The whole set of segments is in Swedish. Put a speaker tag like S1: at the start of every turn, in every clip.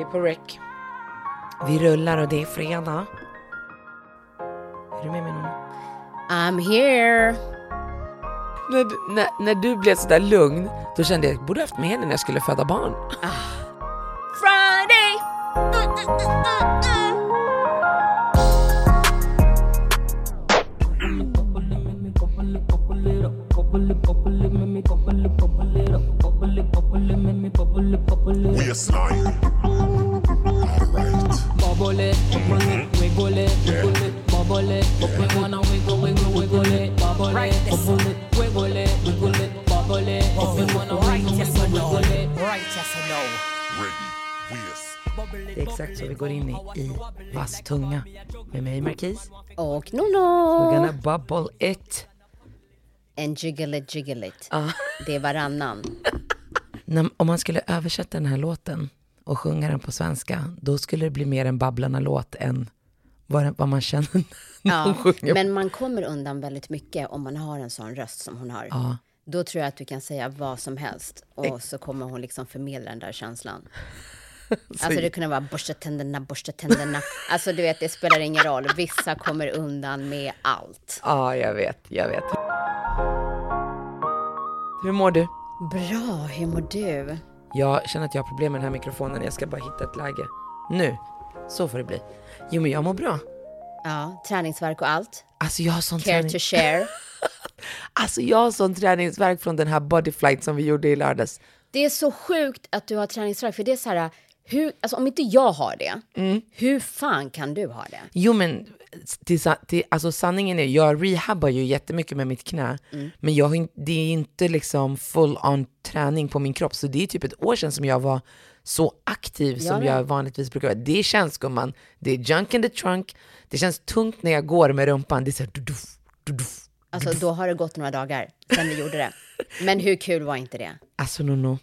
S1: Det är på rec. Vi rullar och det är fredag. Är du med mig någon?
S2: I'm here.
S1: När, när, när du blev sådär lugn, då kände jag att jag borde haft med henne när jag skulle föda barn.
S2: Friday. Mm, mm, mm, mm, mm.
S3: waistline.
S4: Bubble it, wiggle it, wiggle it, bubble it. We wanna wiggle, wiggle, wiggle it, bubble it, bubble it, wiggle it, wiggle it, bubble it. We wanna wiggle, wiggle, wiggle it.
S3: Ready. Waist.
S1: Det är exakt så vi går in i, i vass tunga. Med mig Marquis.
S2: Och
S1: We're
S2: Nono.
S1: gonna bubble it.
S2: En jiggle it, jiggle it. Det är varannan.
S1: När, om man skulle översätta den här låten och sjunga den på svenska, då skulle det bli mer en Babblarna-låt än vad, vad man känner när
S2: Ja,
S1: hon sjunger.
S2: men man kommer undan väldigt mycket om man har en sån röst som hon har.
S1: Ja.
S2: Då tror jag att du kan säga vad som helst och så kommer hon liksom förmedla den där känslan. Alltså det kunde vara borsta tänderna, borsta tänderna. Alltså du vet, det spelar ingen roll. Vissa kommer undan med allt.
S1: Ja, jag vet, jag vet. Hur mår du?
S2: Bra, hur mår du?
S1: Jag känner att jag har problem med den här mikrofonen. Jag ska bara hitta ett läge. Nu. Så får det bli. Jo, men jag mår bra.
S2: Ja, träningsverk och allt.
S1: Alltså jag har sån
S2: Care
S1: träning...
S2: to share.
S1: Alltså jag har sån träningsvärk från den här bodyflight som vi gjorde i lördags.
S2: Det är så sjukt att du har träningsverk, för det är så här, hur, alltså om inte jag har det, hur fan kan du ha det?
S1: Jo, men till, till, alltså sanningen är, jag rehabbar ju jättemycket med mitt knä, men jag har, det är inte liksom full on träning på min kropp, så det är typ ett år sedan som jag var så aktiv som
S2: Ja,
S1: jag vanligtvis brukar vara. Det känns gumman, det är junk in the trunk, det känns tungt när jag går med rumpan, det är så här, duduff, duduff.
S2: Alltså då har det gått några dagar sedan vi gjorde det. Men hur kul var inte det?
S1: Alltså Nono,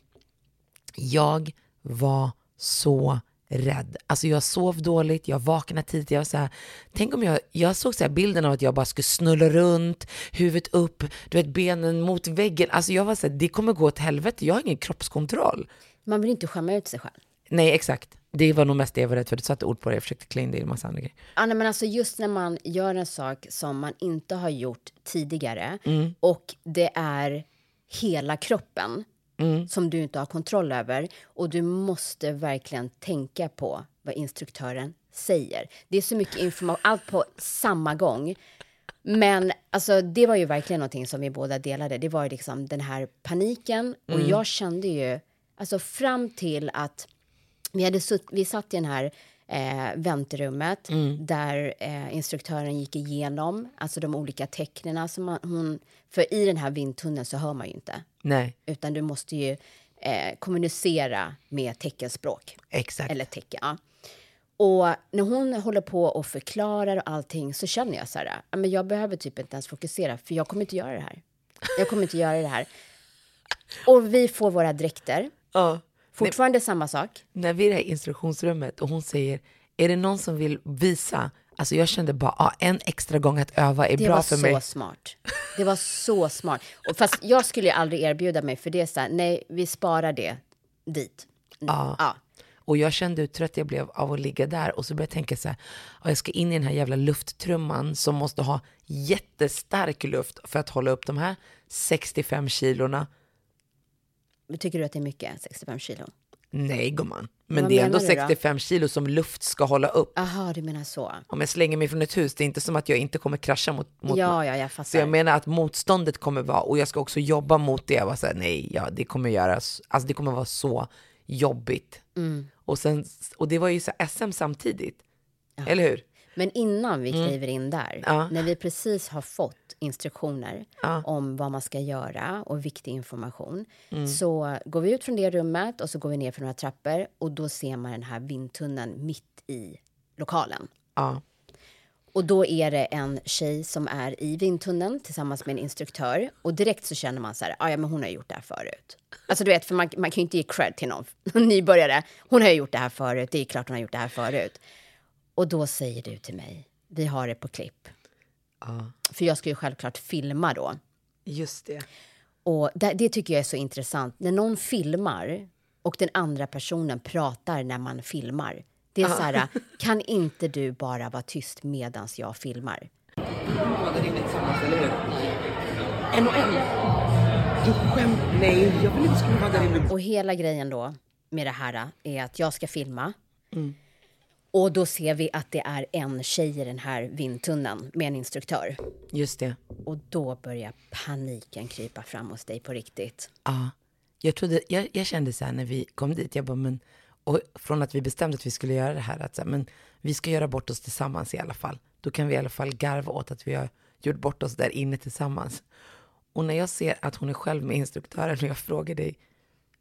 S1: jag var så rädd. Alltså jag sov dåligt, jag vaknade tidigt, jag var så här, tänk om jag, jag såg så här bilden av att jag bara skulle snulla runt, huvudet upp, du vet benen mot väggen. Alltså jag var så här, det kommer gå åt helvete, jag har ingen kroppskontroll.
S2: Man vill inte skämma ut sig själv.
S1: Nej exakt, det var nog mest det jag var rädd för, du satte ord på det, jag försökte klä in det i en massa andra grejer.
S2: Anna, men alltså just när man gör en sak som man inte har gjort tidigare och det är hela kroppen som du inte har kontroll över och du måste verkligen tänka på vad instruktören säger. Det är så mycket information, allt på samma gång. Men alltså, det var ju verkligen någonting som vi båda delade. Det var ju liksom den här paniken och jag kände ju, alltså fram till att vi, hade sutt, vi satt i den här eh, väntrummet där eh, instruktören gick igenom alltså de olika tecknen som man, hon... För i den här vindtunneln så hör man ju inte,
S1: Nej,
S2: utan du måste ju eh, kommunicera med teckenspråk.
S1: exakt.
S2: Eller tecken, ja. Och när hon håller på och förklarar och allting så känner jag så här, men jag behöver typ inte ens fokusera för jag kommer inte göra det här. Jag kommer inte göra det här. Och vi får våra dräkter.
S1: Ja.
S2: Fortfarande samma sak.
S1: när vi är i det instruktionsrummet och hon säger, är det någon som vill visa? Alltså jag kände bara, ah, en extra gång att öva är
S2: Det
S1: bra
S2: var
S1: för
S2: så
S1: mig.
S2: smart. Det var så smart. Och fast jag skulle aldrig erbjuda mig för det är så här, nej, vi sparar det dit.
S1: Ja.
S2: Ja.
S1: Och jag kände hur trött jag blev av att ligga där och så började jag tänka så här, "Ja, jag ska in i den här jävla lufttrumman som måste ha jättestark luft för att hålla upp de här 65 kilorna.
S2: Tycker du att det är mycket, 65 kilo?
S1: Nej gumman, men
S2: Vad
S1: det är ändå
S2: menar du då?
S1: 65 kilo som luft ska hålla upp.
S2: Aha, du menar så.
S1: Om jag slänger mig från ett hus, det är inte som att jag inte kommer krascha mot, mot
S2: Ja, ja, jag fattar.
S1: Så jag menar att motståndet kommer vara, och jag ska också jobba mot det. Jag var så här, nej, ja, det kommer göras, alltså det kommer vara så jobbigt.
S2: Mm.
S1: Och, sen, och det var ju så SM samtidigt, eller hur?
S2: Men innan vi kliver in där,
S1: Mm. Ja.
S2: när vi precis har fått instruktioner
S1: Ja.
S2: om vad man ska göra och viktig information,
S1: Mm.
S2: så går vi ut från det rummet och så går vi ner för några trappor och då ser man den här vindtunneln mitt i lokalen.
S1: Ja.
S2: Och då är det en tjej som är i vindtunneln tillsammans med en instruktör. Och direkt så känner man så här, "Ah, ja men hon har gjort det här förut. Alltså du vet, för man, man kan ju inte ge cred till någon nybörjare. Hon har ju gjort det här förut, det är klart hon har gjort det här förut. Och då säger du till mig, vi har det på klipp.
S1: ja.
S2: För jag ska ju självklart filma då.
S1: Just det.
S2: Och det, det tycker jag är så intressant. När någon filmar och den andra personen pratar när man filmar. Det är så här, kan inte du bara vara tyst medans jag filmar?
S1: En och en. Du skämt? Nej, jag vill inte skriva där inne.
S2: Och hela grejen då med det här är att jag ska filma. Och då ser vi att det är en tjej i den här vindtunneln med en instruktör.
S1: Just det.
S2: Och då börjar paniken krypa fram hos dig på riktigt.
S1: Ja. Jag, trodde, jag, jag kände så här när vi kom dit, jag bara, men, och från att vi bestämde att vi skulle göra det här, att så här, men vi ska göra bort oss tillsammans i alla fall. Då kan vi i alla fall garva åt att vi har gjort bort oss där inne tillsammans. Och när jag ser att hon är själv med instruktören och jag frågar dig,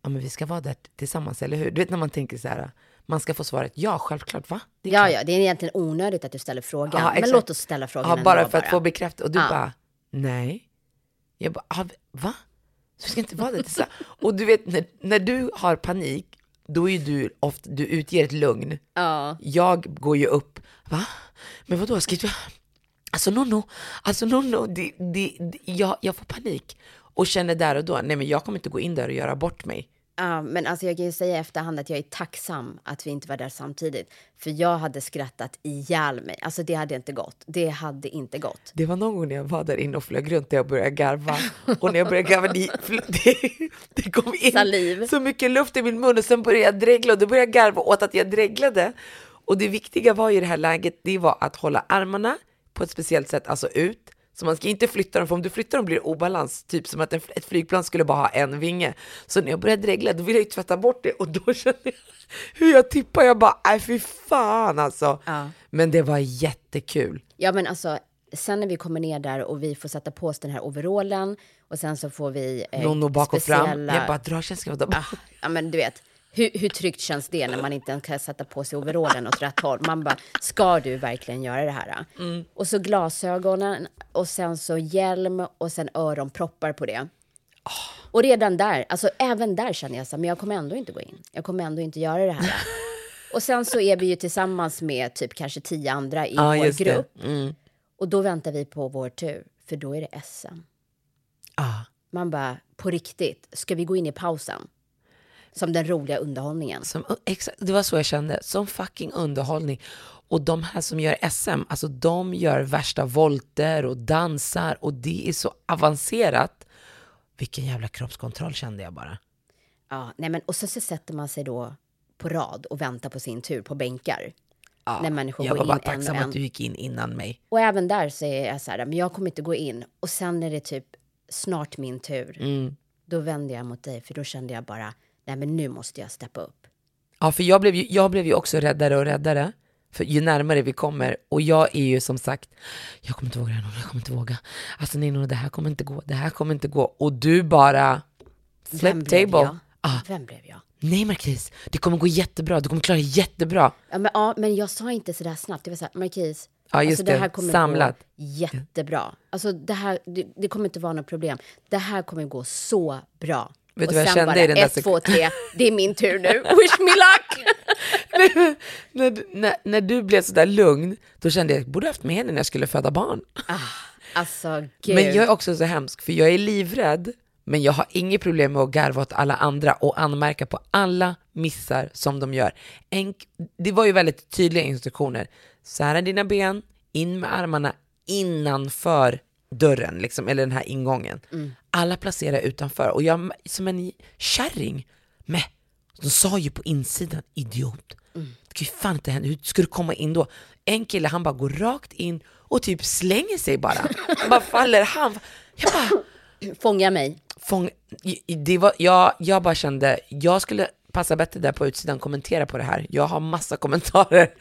S1: ja men vi ska vara där tillsammans, eller hur? Du vet när man tänker så här, man ska få svaret ja, självklart, va?
S2: Ja,
S1: klart.
S2: ja, det är egentligen onödigt att du ställer frågan.
S1: Ja,
S2: men låt oss ställa frågan
S1: Ja, bara för att få bekräftat. Och du
S2: Ja.
S1: bara, nej. Jag bara, ah, va? Så vi ska inte vara det tillsammans. Och du vet, när, när du har panik, då är du ofta, du utger ett lugn.
S2: Ja.
S1: Jag går ju upp, va? Men vadå, ska du... Alltså Nonno, alltså Nonno, det, det, det, jag, jag får panik. Och känner där och då, nej men jag kommer inte gå in där och göra bort mig.
S2: Ja, men alltså jag kan ju säga i efterhand att jag är tacksam att vi inte var där samtidigt. För jag hade skrattat ihjäl mig. Alltså det hade inte gått. Det hade inte gått.
S1: Det var någon gång när jag var där inne och flög runt och jag började garva. Och när jag började garva, det, det, det kom in
S2: Saliv.
S1: så mycket luft i min mun och sen började jag dregla och då började jag garva åt att jag dreglade. Och det viktiga var i det här läget, det var att hålla armarna på ett speciellt sätt, alltså ut. Så man ska inte flytta dem, för om du flyttar dem blir det obalans, typ som att en, ett flygplan skulle bara ha en vinge. Så när jag började dregla, då ville jag ju tvätta bort det och då kände jag hur jag tippar, jag bara, nej fy fan alltså.
S2: Ja.
S1: Men det var jättekul.
S2: Ja, men alltså sen när vi kommer ner där och vi får sätta på oss den här overallen och sen så får vi eh,
S1: Nonno bak och fram.
S2: speciella-
S1: Jag bara, dra känslan. Ah.
S2: Ja, men du vet, hur, hur tryggt känns det när man inte ens kan sätta på sig overallen åt rätt håll? Man bara, ska du verkligen göra det här?
S1: Mm.
S2: Och så glasögonen och sen så hjälm och sen öronproppar på det.
S1: Ah.
S2: Och redan där, alltså även där känner jag så här, men jag kommer ändå inte gå in. Jag kommer ändå inte göra det här. och sen så är vi ju tillsammans med typ kanske tio andra i
S1: Ja,
S2: vår grupp.
S1: Mm.
S2: Och då väntar vi på vår tur, för då är det SM.
S1: Ah.
S2: Man bara, på riktigt, ska vi gå in i pausen? Som den roliga underhållningen.
S1: Som, exakt, det var så jag kände, som fucking underhållning. Och de här som gör SM, alltså de gör värsta volter och dansar och det är så avancerat. Vilken jävla kroppskontroll kände jag bara.
S2: Ja, nej men, och så, så sätter man sig då på rad och väntar på sin tur på bänkar.
S1: Ja,
S2: När människor
S1: jag
S2: går
S1: var bara
S2: in en
S1: tacksam
S2: och en.
S1: att du gick in innan mig.
S2: Och även där säger jag så här, men jag kommer inte gå in. Och sen är det typ snart min tur.
S1: Mm.
S2: Då vänder jag mot dig, för då kände jag bara, nej men nu måste jag steppa upp.
S1: Ja, för jag blev, ju, jag blev ju också räddare och räddare. För ju närmare vi kommer, och jag är ju som sagt, jag kommer inte våga jag kommer inte våga. Alltså nej, Nonna, det här kommer inte gå, det här kommer inte gå. Och du bara,
S2: Vem
S1: flip
S2: blev
S1: table.
S2: jag?
S1: Ah,
S2: Vem blev jag?
S1: nej Marquis, det kommer gå jättebra, du kommer klara det jättebra.
S2: Ja men, ja, men jag sa inte så där snabbt. Det var så här, Marquis,
S1: Ja, just
S2: alltså, det
S1: det.
S2: här kommer
S1: Samlat.
S2: gå jättebra. Alltså det här, det, det kommer inte vara något problem. Det här kommer gå så bra.
S1: Vet
S2: och
S1: du vad jag kände
S2: bara,
S1: i den där
S2: ett, två, tre, det är min tur nu. Wish me luck!
S1: När, du- när, när du blev sådär lugn, då kände jag att jag borde haft med henne när jag skulle föda barn.
S2: Alltså gud.
S1: Men jag är också så hemsk, för jag är livrädd, men jag har inget problem med att garva åt alla andra och anmärka på alla missar som de gör. En, det var ju väldigt tydliga instruktioner. Sära dina ben, in med armarna innanför dörren, liksom, eller den här ingången. Alla placerar utanför och jag som en kärring, med, de sa ju på insidan, idiot. Det kan ju fan inte hända, hur ska du komma in då? En kille han bara går rakt in och typ slänger sig bara. Bara faller, han, jag bara,
S2: Fånga mig.
S1: fång, det var, jag, jag bara kände, jag skulle passa bättre där på utsidan, kommentera på det här. Jag har massa kommentarer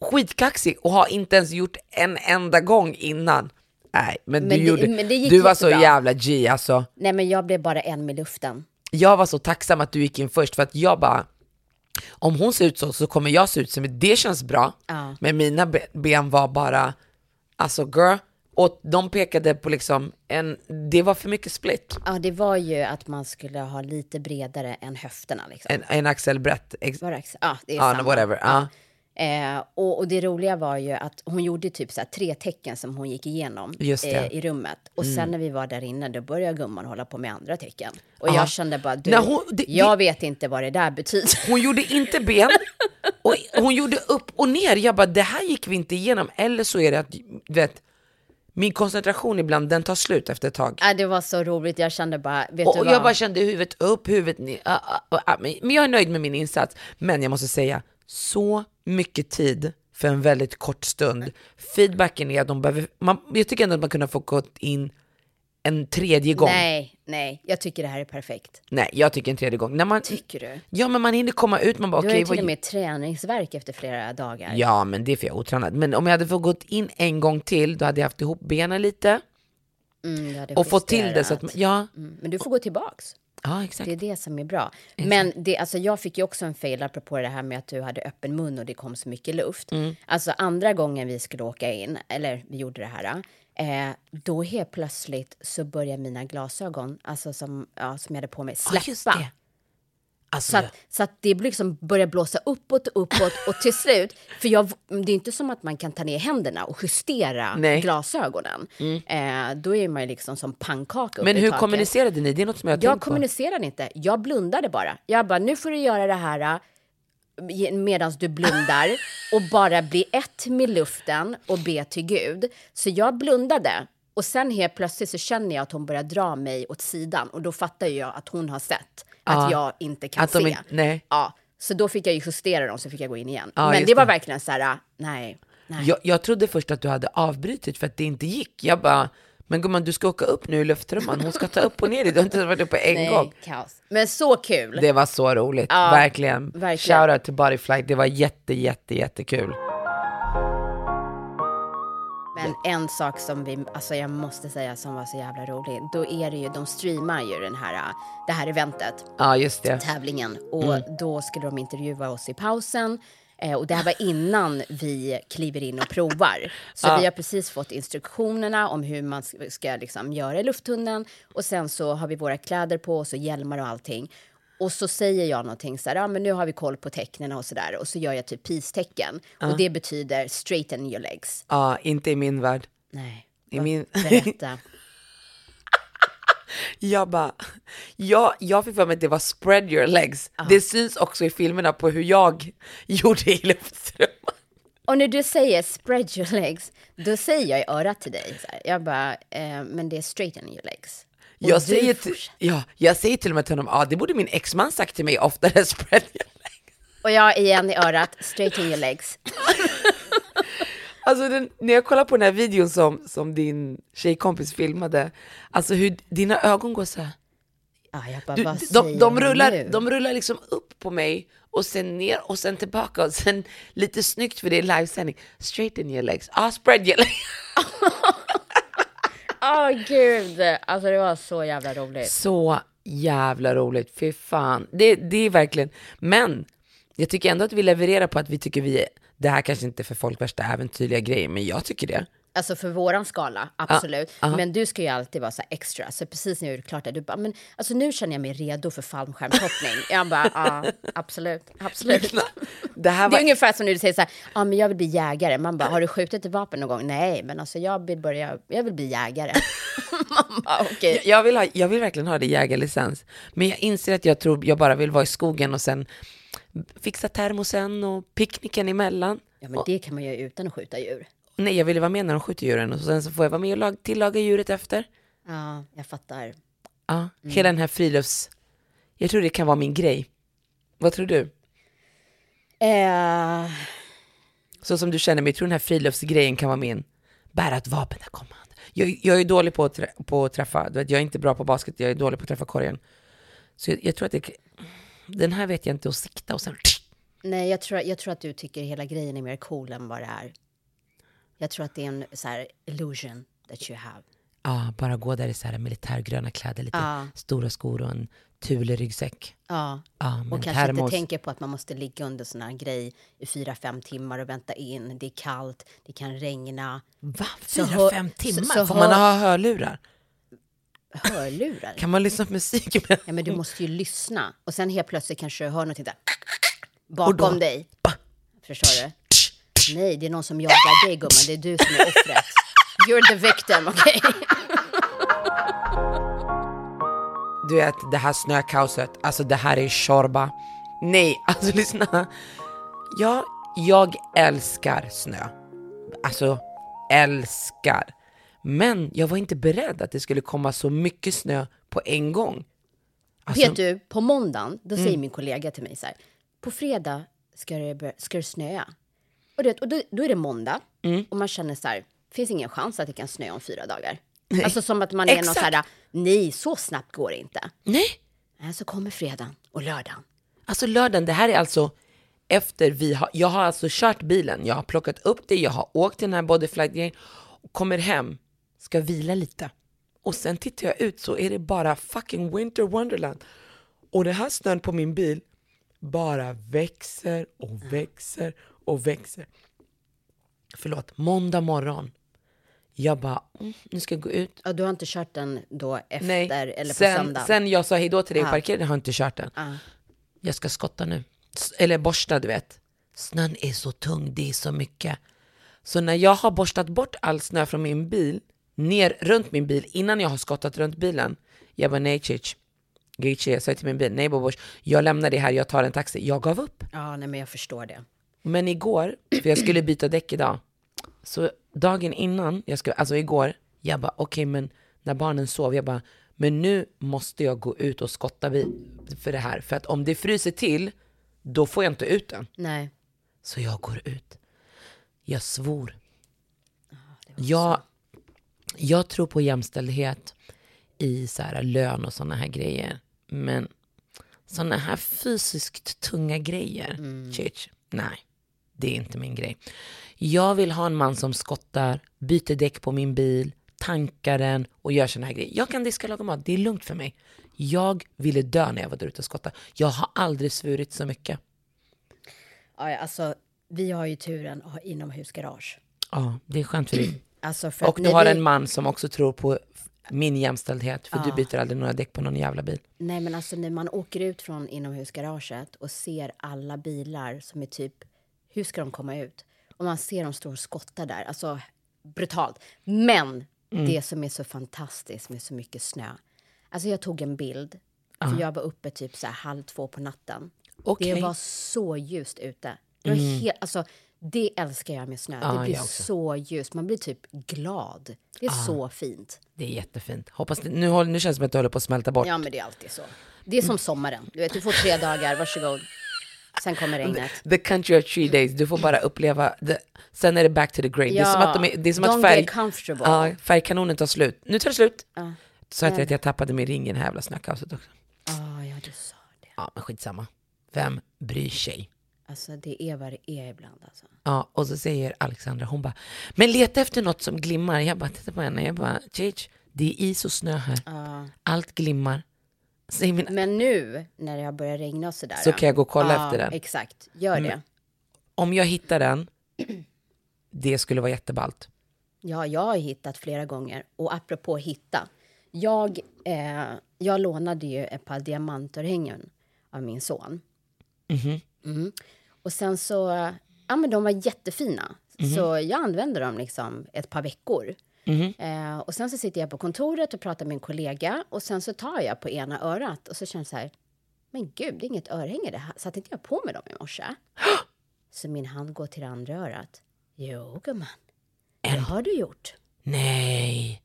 S1: skitkaxig och har inte ens gjort en enda gång innan. Nej, men,
S2: Men
S1: du,
S2: det-
S1: gjorde,
S2: men
S1: du var så jävla G alltså.
S2: Nej, men jag blev bara en med luften.
S1: Jag var så tacksam att du gick in först för att jag bara, om hon ser ut så så kommer jag se ut som det känns bra.
S2: Ja.
S1: Men mina be- ben var bara, alltså girl, och de pekade på liksom en, det var för mycket split.
S2: Ja, det var ju att man skulle ha lite bredare än höfterna. Liksom.
S1: En, en axelbrett. Ex-
S2: Var det ex- Ja, det är
S1: ja,
S2: samma.
S1: whatever. Ja.
S2: Eh, och, och det roliga var ju att hon gjorde typ så här tre tecken som hon gick igenom
S1: det. Mm.
S2: eh, i rummet. Och sen när vi var där inne, då började gumman hålla på med andra tecken. Och
S1: Ja.
S2: jag kände bara, du,
S1: Nej, hon- det-
S2: jag vet inte vad det där betyder.
S1: Hon gjorde inte ben, och hon gjorde upp och ner. Jag bara, det här gick vi inte igenom. Eller så är det att, vet, min koncentration ibland, den tar slut efter ett tag.
S2: Ja, det var så roligt, jag kände bara, vet
S1: Och,
S2: du vad?
S1: jag bara kände huvudet upp, huvudet ner. Ah, ah, ah, men jag är nöjd med min insats. Men jag måste säga, så mycket tid för en väldigt kort stund. Feedbacken är att de behöver, man, jag tycker ändå att man kunde få gått in en tredje gång.
S2: Nej, nej, jag tycker det här är perfekt.
S1: Nej, jag tycker en tredje gång. När man,
S2: Tycker du?
S1: ja, men man hinner komma ut, man bara
S2: Du har
S1: okej,
S2: ju till och med träningsverk efter flera dagar.
S1: Ja, men det är för jag är otränad. Men om jag hade fått gått in en gång till, då hade jag haft ihop benen lite
S2: Mm,
S1: och fått till det så att,
S2: justerat.
S1: ja,
S2: Mm, men du får gå tillbaks.
S1: Ja exakt.
S2: Det är det som är bra. Men det, alltså jag fick ju också en fail apropå det här med att du hade öppen mun och det kom så mycket luft.
S1: Mm.
S2: Alltså andra gången vi skulle åka in, eller vi gjorde det här, eh, då helt plötsligt så började mina glasögon, alltså som, ja, som jag hade på mig,
S1: Ja,
S2: släppa.
S1: det. Alltså,
S2: Så att, så att det liksom börjar blåsa uppåt och uppåt och till slut, för jag, det är inte som att man kan ta ner händerna och justera
S1: Nej. Mm.
S2: glasögonen. Eh, då är man ju liksom som pannkaka
S1: men hur
S2: taket.
S1: kommunicerade ni? Det är något som jag har
S2: Jag
S1: tänkt på.
S2: kommunicerade inte. Jag blundade bara. Jag bara, nu får du göra det här medan du blundar och bara bli ett med luften och be till Gud. Så jag blundade och sen helt plötsligt så känner jag att hon börjar dra mig åt sidan och då fattar jag att hon har sett att jag inte kan se.
S1: inte- nej.
S2: Ja, så då fick jag ju justera dem så fick jag gå in igen. Men det var
S1: det.
S2: verkligen så här, nej, nej.
S1: Jag, jag trodde först att du hade avbrutit för att det inte gick. Jag bara, men gumman du ska åka upp nu i luftrumman, hon ska ta upp och ner dig, du har inte varit uppe en
S2: nej,
S1: gång.
S2: kaos. Men så kul.
S1: Det var så roligt,
S2: Ja,
S1: verkligen.
S2: verkligen.
S1: Shout out till Bodyflight, det var jätte, jätte, jättekul.
S2: Men en sak som vi, alltså jag måste säga som var så jävla rolig, då är det ju, de streamar ju den här, det här eventet,
S1: Ja, just det.
S2: tävlingen, och då skulle de intervjua oss i pausen. Eh, och det här var innan vi kliver in och provar. Så vi har precis fått instruktionerna om hur man ska, ska liksom göra i lufttunneln. Och sen så har vi våra kläder på oss och hjälmar och allting. Och så säger jag någonting så här, ja men nu har vi koll på tecknen och så där. Och så gör jag typ peace-tecken. Och det betyder straighten your legs.
S1: Ja, inte i min värld.
S2: Nej.
S1: I
S2: vad-
S1: min-
S2: Berätta.
S1: Jag bara, jag, jag fick för mig att det var spread your legs. Det syns också i filmerna på hur jag gjorde i luftrummet.
S2: Och när du säger spread your legs, då säger jag i örat till dig, så här, jag bara, eh, men det är straighten your legs.
S1: Jag säger, ja, jag säger till och med till honom, ja det borde min exman sagt till mig oftare, spread your legs.
S2: Och jag igen i örat, straighten your legs.
S1: Alltså den, när jag kollar på den här videon som, som din tjejkompis filmade, alltså hur dina ögon går så här.
S2: Ja, jag bara,
S1: Du,
S2: vad
S1: de, de, rullar,
S2: nu?
S1: de rullar liksom upp på mig och sen ner och sen tillbaka och sen lite snyggt för det är livesändning. Straighten your legs, ah, spread your legs.
S2: Åh gud, alltså det var så jävla roligt.
S1: Så jävla roligt, fy fan. Det, det är verkligen, men jag tycker ändå att vi levererar på att vi tycker vi, det här kanske inte är för folk värsta äventyrliga grejer, men jag tycker det.
S2: Alltså för våran skala, absolut.
S1: ja.
S2: Men du ska ju alltid vara så extra. Så precis när jag gjorde klart det, du bara, men alltså nu känner jag mig redo för fallskärmshoppning. jag bara, ja, absolut, absolut.
S1: Det här
S2: Det är
S1: var,
S2: ungefär som när du säger så här, ja men jag vill bli jägare. Man bara, har du skjutit ett vapen någon gång? Nej, men alltså jag vill börja, jag vill bli jägare. Man bara, okej.
S1: jag, vill ha, jag vill verkligen ha det jägarlicens, men jag inser att jag tror jag bara vill vara i skogen och sen fixa termosen och picknicken emellan.
S2: Ja men det kan man göra utan att skjuta djur.
S1: Nej, jag ville vara med när de skjuter djuren och sen så får jag vara med och lag, tillaga djuret efter.
S2: Ja, jag fattar.
S1: Ja, hela den här frilufts... Jag tror det kan vara min grej. Vad tror du?
S2: Eh,
S1: Så som du känner mig, tror den här friluftsgrejen kan vara min. Bära ett vapen, där kommer han. Jag, jag är dålig på att, trä, på att träffa, du vet, jag är inte bra på basket, jag är dålig på att träffa korgen. Så jag, jag tror att det, den här vet jag inte att sikta och sen...
S2: Nej, jag tror, jag tror att du tycker hela grejen är mer cool än vad det är. Jag tror att det är en så här illusion that you have.
S1: Ja, bara gå där i så här militärgröna kläder, lite
S2: Ja.
S1: stora skor och en Thule-ryggsäck.
S2: Ja.
S1: Ja,
S2: Och kanske
S1: termos.
S2: inte tänker på att man måste ligga under sån här grej i fyra, fem timmar och vänta in. Det är kallt, det kan regna.
S1: Va?
S2: Så
S1: Fyra, fem
S2: så-
S1: timmar?
S2: så
S1: Får
S2: hör-
S1: man ha hörlurar?
S2: Hörlurar?
S1: Kan man lyssna på musik?
S2: Ja, men du måste ju lyssna. Och sen helt plötsligt kanske du hör någonting där bakom dig. Förstår du? Nej, det är någon som jagar dig gumman. Det är du som är offret. You're the victim, okej?
S1: Du vet, det här snökaoset, alltså det här är Tjorba. Nej, alltså lyssna. Jag, jag älskar snö. Alltså, älskar. Men jag var inte beredd att det skulle komma så mycket snö på en gång. Alltså,
S2: Vet du, på måndagen, då säger min kollega till mig så här. På fredag ska det, ska det snöa. Och, det, och då, då är det måndag och man känner så här, finns ingen chans att det kan snöa om fyra dagar. Alltså som att man är någon så
S1: Exakt.
S2: här, nej så snabbt går det inte.
S1: Nej,
S2: Nej, så kommer fredagen och lördagen.
S1: Alltså lördagen, det här är alltså efter vi har, jag har alltså kört bilen, jag har plockat upp det, jag har åkt till den här bodyflight och kommer hem, ska vila lite. Och sen tittar jag ut så är det bara fucking winter wonderland. Och det här snön på min bil bara växer och växer och växer. Förlåt, måndag morgon. Jag bara, mm, nu ska jag gå ut.
S2: Ja, du har inte kört den då efter
S1: Nej,
S2: eller på
S1: sen,
S2: söndagen?
S1: sen jag sa hejdå till dig och
S2: Ja.
S1: parkerade har jag inte kört den.
S2: Ja.
S1: Jag ska skotta nu. S- Eller borsta, du vet. Snön är så tung, det är så mycket. Så när jag har borstat bort all snö från min bil, ner runt min bil, innan jag har skottat runt bilen. Jag bara, nej Cic. Gichi, jag sa till min bil, nej Bobosh, jag lämnar det här, jag tar en taxi. Jag gav upp.
S2: ja, nej men jag förstår det.
S1: Men igår, för jag skulle byta däck idag, så dagen innan, jag ska, alltså igår, jag bara okej men när barnen sov, jag bara men nu måste jag gå ut och skotta vid, för det här. För att om det fryser till, då får jag inte ut den.
S2: Nej.
S1: Så jag går ut. Jag svor. Jag, jag tror på jämställdhet i så här lön och såna här grejer. Men såna här fysiskt tunga grejer, Chich, nej, det är inte min grej. Jag vill ha en man som skottar, byter däck på min bil, tankar den och gör såna här grejer. Jag kan diska laga mat, det är lugnt för mig. Jag ville dö när jag var där ute och skottade. Jag har aldrig svurit så mycket.
S2: Ja, alltså, vi har ju turen att ha inomhusgarage.
S1: Ja, det är skönt för dig.
S2: Alltså för
S1: Och du har
S2: vi-
S1: en man som också tror på min jämställdhet, för du byter aldrig några däck på någon jävla bil.
S2: Nej, men alltså när man åker ut från inomhusgaraget och ser alla bilar som är typ, hur ska de komma ut? Och man ser dem stå och skotta där, alltså brutalt. Men
S1: Mm.
S2: det som är så fantastiskt med så mycket snö. Alltså jag tog en bild, för jag var uppe typ så här halv två på natten.
S1: Mm.
S2: Det var så ljust ute. Det, var helt, alltså, det älskar jag med snö.
S1: Ja,
S2: det blir så ljust. Man blir typ glad. Det är så fint.
S1: Det är jättefint. Hoppas det, nu, håller, nu känns det som att du håller på att smälta bort.
S2: Ja, men det är alltid så. Det är som sommaren. Du, vet, du får tre dagar, varsågod. Sen kommer regnet.
S1: The country of three days, du får bara uppleva, the, sen är det back to the grey. det är som att, de är, det är som att färg, ja, färgkanonen tar slut. Nu tar det slut.
S2: Ja.
S1: Så att jag, att jag tappade min ring i det här jävla snökaoset också.
S2: Ah, ja, du sa det.
S1: Ja, men skitsamma. Vem bryr sig?
S2: Alltså, det är vad det är ibland. Alltså.
S1: Ja, och så säger Alexandra, hon bara, men leta efter något som glimmar. Jag bara tittar på henne, jag bara, Chich, det är is och snö här.
S2: Ja.
S1: Allt glimmar. Säg min,
S2: Men nu, när det har börjat regna och sådär.
S1: Så kan jag gå och kolla
S2: ja,
S1: efter den.
S2: Exakt, gör det.
S1: om jag hittar den, det skulle vara jätteballt.
S2: Ja, jag har hittat flera gånger. Och apropå hitta. Jag, eh, jag lånade ju ett par diamantörhängen av min son. Mm. Och sen så, ja men de var jättefina. Så jag använde dem liksom ett par veckor. Eh, och sen så sitter jag på kontoret och pratar med en kollega och sen så tar jag på ena örat och så känner jag så här, men gud, det är inget örhänge det här. Satte inte jag på mig dem i morse? så min hand går till andra örat. Jo, gumman. Det har du gjort.
S1: Nej.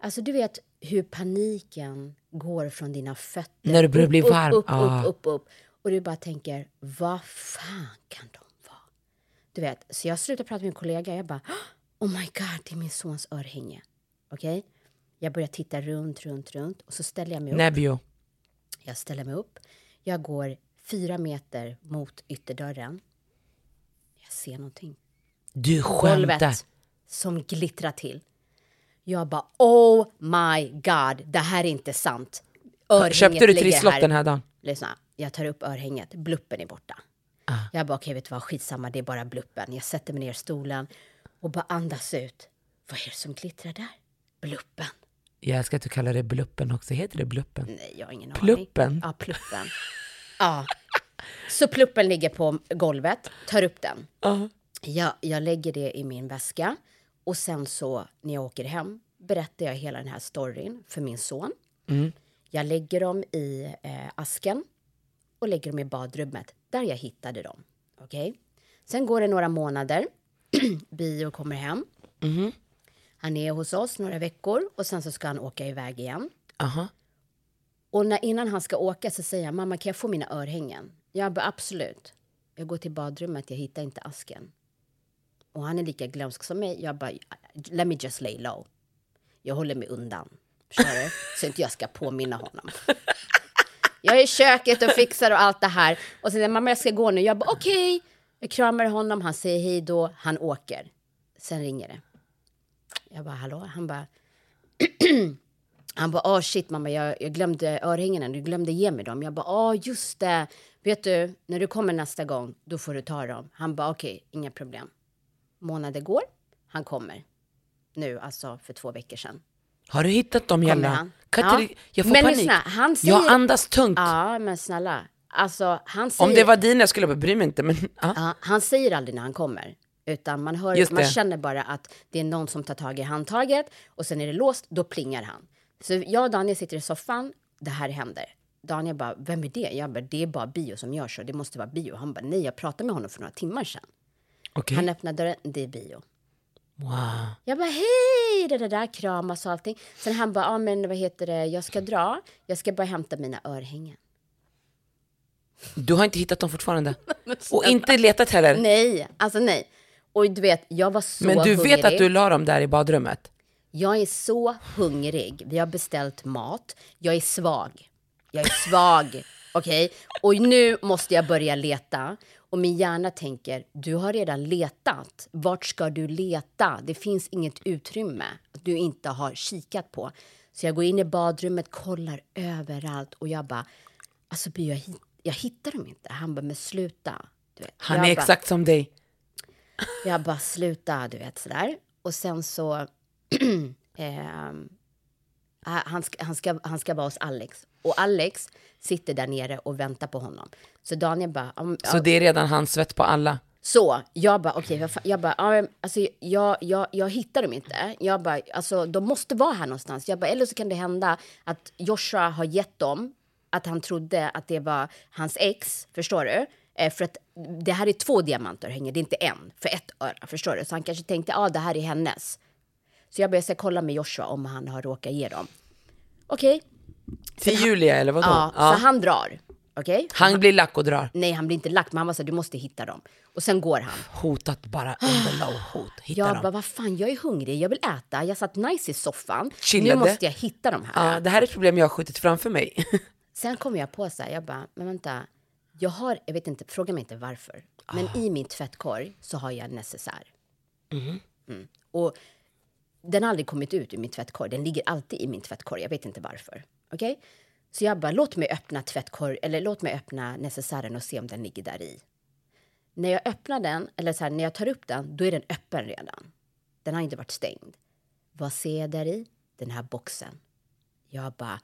S2: Alltså du vet hur paniken går från dina fötter.
S1: När du börjar bli varm.
S2: Upp, upp,
S1: Ah.
S2: upp, upp, upp. Och du bara tänker, vad fan kan de vara? Du vet, så jag slutar prata med min kollega. Jag bara, oh my god, det är min sons örhänge. Okej? Jag börjar titta runt, runt, runt. Och så ställer jag mig upp.
S1: Nebio.
S2: Jag ställer mig upp. Jag går fyra meter mot ytterdörren. Jag ser någonting.
S1: Du skämtar.
S2: Golvet som glittrar till. Jag bara, oh my god, det här är inte sant. Örhänget
S1: Köpte du trisslott den här dagen?
S2: Lyssna, jag tar upp örhänget, bluppen är borta.
S1: Ah.
S2: Jag bara, okej vet du vad, skitsamma, det är bara bluppen. Jag sätter mig ner i stolen och bara andas ut. Vad är det som glittrar där? Bluppen.
S1: Jag älskar att du kallar det bluppen också. Heter det bluppen?
S2: Nej, jag har ingen
S1: Pluppen?
S2: aning. Ja, pluppen. Ja. Så pluppen ligger på golvet, tar upp den.
S1: Ja.
S2: Jag, jag lägger det i min väska och sen så när jag åker hem berättar jag hela den här storyn för min son. Jag lägger dem i eh, asken och lägger dem i badrummet där jag hittade dem. Okej? Sen går det några månader. Bio kommer hem. Han är hos oss några veckor och sen så ska han åka iväg igen.
S1: Aha.
S2: Och när, innan han ska åka så säger han, mamma kan jag få mina örhängen? Jag bara, absolut. Jag går till badrummet, jag hittar inte asken. Och han är lika glömsk som mig. Jag bara, let me just lay low. Jag håller mig undan. Du? Så inte jag ska påminna honom. Jag är i köket och fixar och allt det här. Och så säger mamma jag ska gå nu. Jag bara okej. Jag kramar honom, han säger hej då, han åker. Sen ringer det. Jag bara hallå? Han bara han bara, åh shit mamma, jag, jag glömde örhängena, du glömde ge mig dem. Jag bara, åh just det. Vet du, när du kommer nästa gång, då får du ta dem. Han bara, okej, inga problem. Månader går, han kommer. Nu, alltså för två veckor sedan.
S1: Har du hittat dem. Katri,
S2: Ja.
S1: Jag får
S2: Men
S1: panik.
S2: lyssna, han säger-
S1: Jag andas tungt.
S2: Ja, men snälla. Alltså, han säger...
S1: Om det var dina skulle jag bry mig inte. Men. Ja,
S2: han säger aldrig när han kommer. Utan man, hör, man känner bara att det är någon som tar tag i handtaget och sen är det låst, då plingar han. Så jag och Daniel sitter i soffan, det här händer. Daniel bara, vem är det? Jag bara, det är bara bio som gör så, det måste vara bio. Han bara, nej, jag pratade med honom för några timmar sedan.
S1: Okej.
S2: Han öppnar dörren, det är bio.
S1: Wow.
S2: Jag bara, hej, det där, där kramas och allting. Sen han bara, ja men vad heter det, jag ska dra, jag ska bara hämta mina örhängen.
S1: Du har inte hittat dem fortfarande? Och inte letat heller?
S2: Nej, alltså nej. Och du vet, jag var så
S1: Men du
S2: hungrig.
S1: vet att du la dem där i badrummet?
S2: Jag är så hungrig. Vi har beställt mat. Jag är svag. Jag är svag. Okej? Och nu måste jag börja leta. Och min hjärna tänker, du har redan letat. Vart ska du leta? Det finns inget utrymme att du inte har kikat på. Så jag går in i badrummet, kollar överallt och jag bara, alltså By, jag, hit- jag hittar dem inte. Han bara, men sluta.
S1: Han
S2: jag
S1: är
S2: bara,
S1: exakt som dig.
S2: jag bara sluta, du vet sådär. Och sen så... ehm, han, ska, han, ska, han ska vara hos Alex. Och Alex sitter där nere och väntar på honom. Så Daniel bara... "Om-
S1: Så det är redan hans svett på alla.
S2: så jag bara, okej, fan- jag bara, alltså jag, jag, jag hittar dem inte. Jag bara, alltså de måste vara här någonstans. Jag bara, eller så kan det hända att Joshua har gett dem, att han trodde att det var hans ex, förstår du? Eh, för att det här är två diamanter hänger, det är inte en, för ett öra, förstår du? Så han kanske tänkte, ja, det här är hennes. Så jag började kolla med Joshua om han har råkat ge dem. Okej,
S1: Till Julia eller vadå?
S2: ja,
S1: Ja.
S2: så han drar. Okej?
S1: Han blir lack och drar.
S2: Nej, han blir inte lack, men han var så här, du måste hitta dem. Och sen går han.
S1: Hotat bara under low hot. Hitta
S2: Jag
S1: dem.
S2: bara, vad fan, jag är hungrig, jag vill äta. Jag satt nice i soffan.
S1: Chillade.
S2: Nu måste jag hitta de här.
S1: Ja, det här är ett problem jag har skjutit framför mig.
S2: Sen kom jag på så här, jag bara, men vänta. Jag har, jag vet inte, fråga mig inte varför. Men
S1: Ah.
S2: i min tvättkorg så har jag en necessär.
S1: Mhm.
S2: Mm. Och den har aldrig kommit ut ur min tvättkorg. Den ligger alltid i min tvättkorg. Jag vet inte varför. Okej? Så jag bara, låt mig öppna tvättkorg, eller låt mig öppna necessären och se om den ligger där i. När jag öppnar den, eller så här, när jag tar upp den, då är den öppen redan. Den har inte varit stängd. Vad ser jag där i? Den här boxen. Jag bara,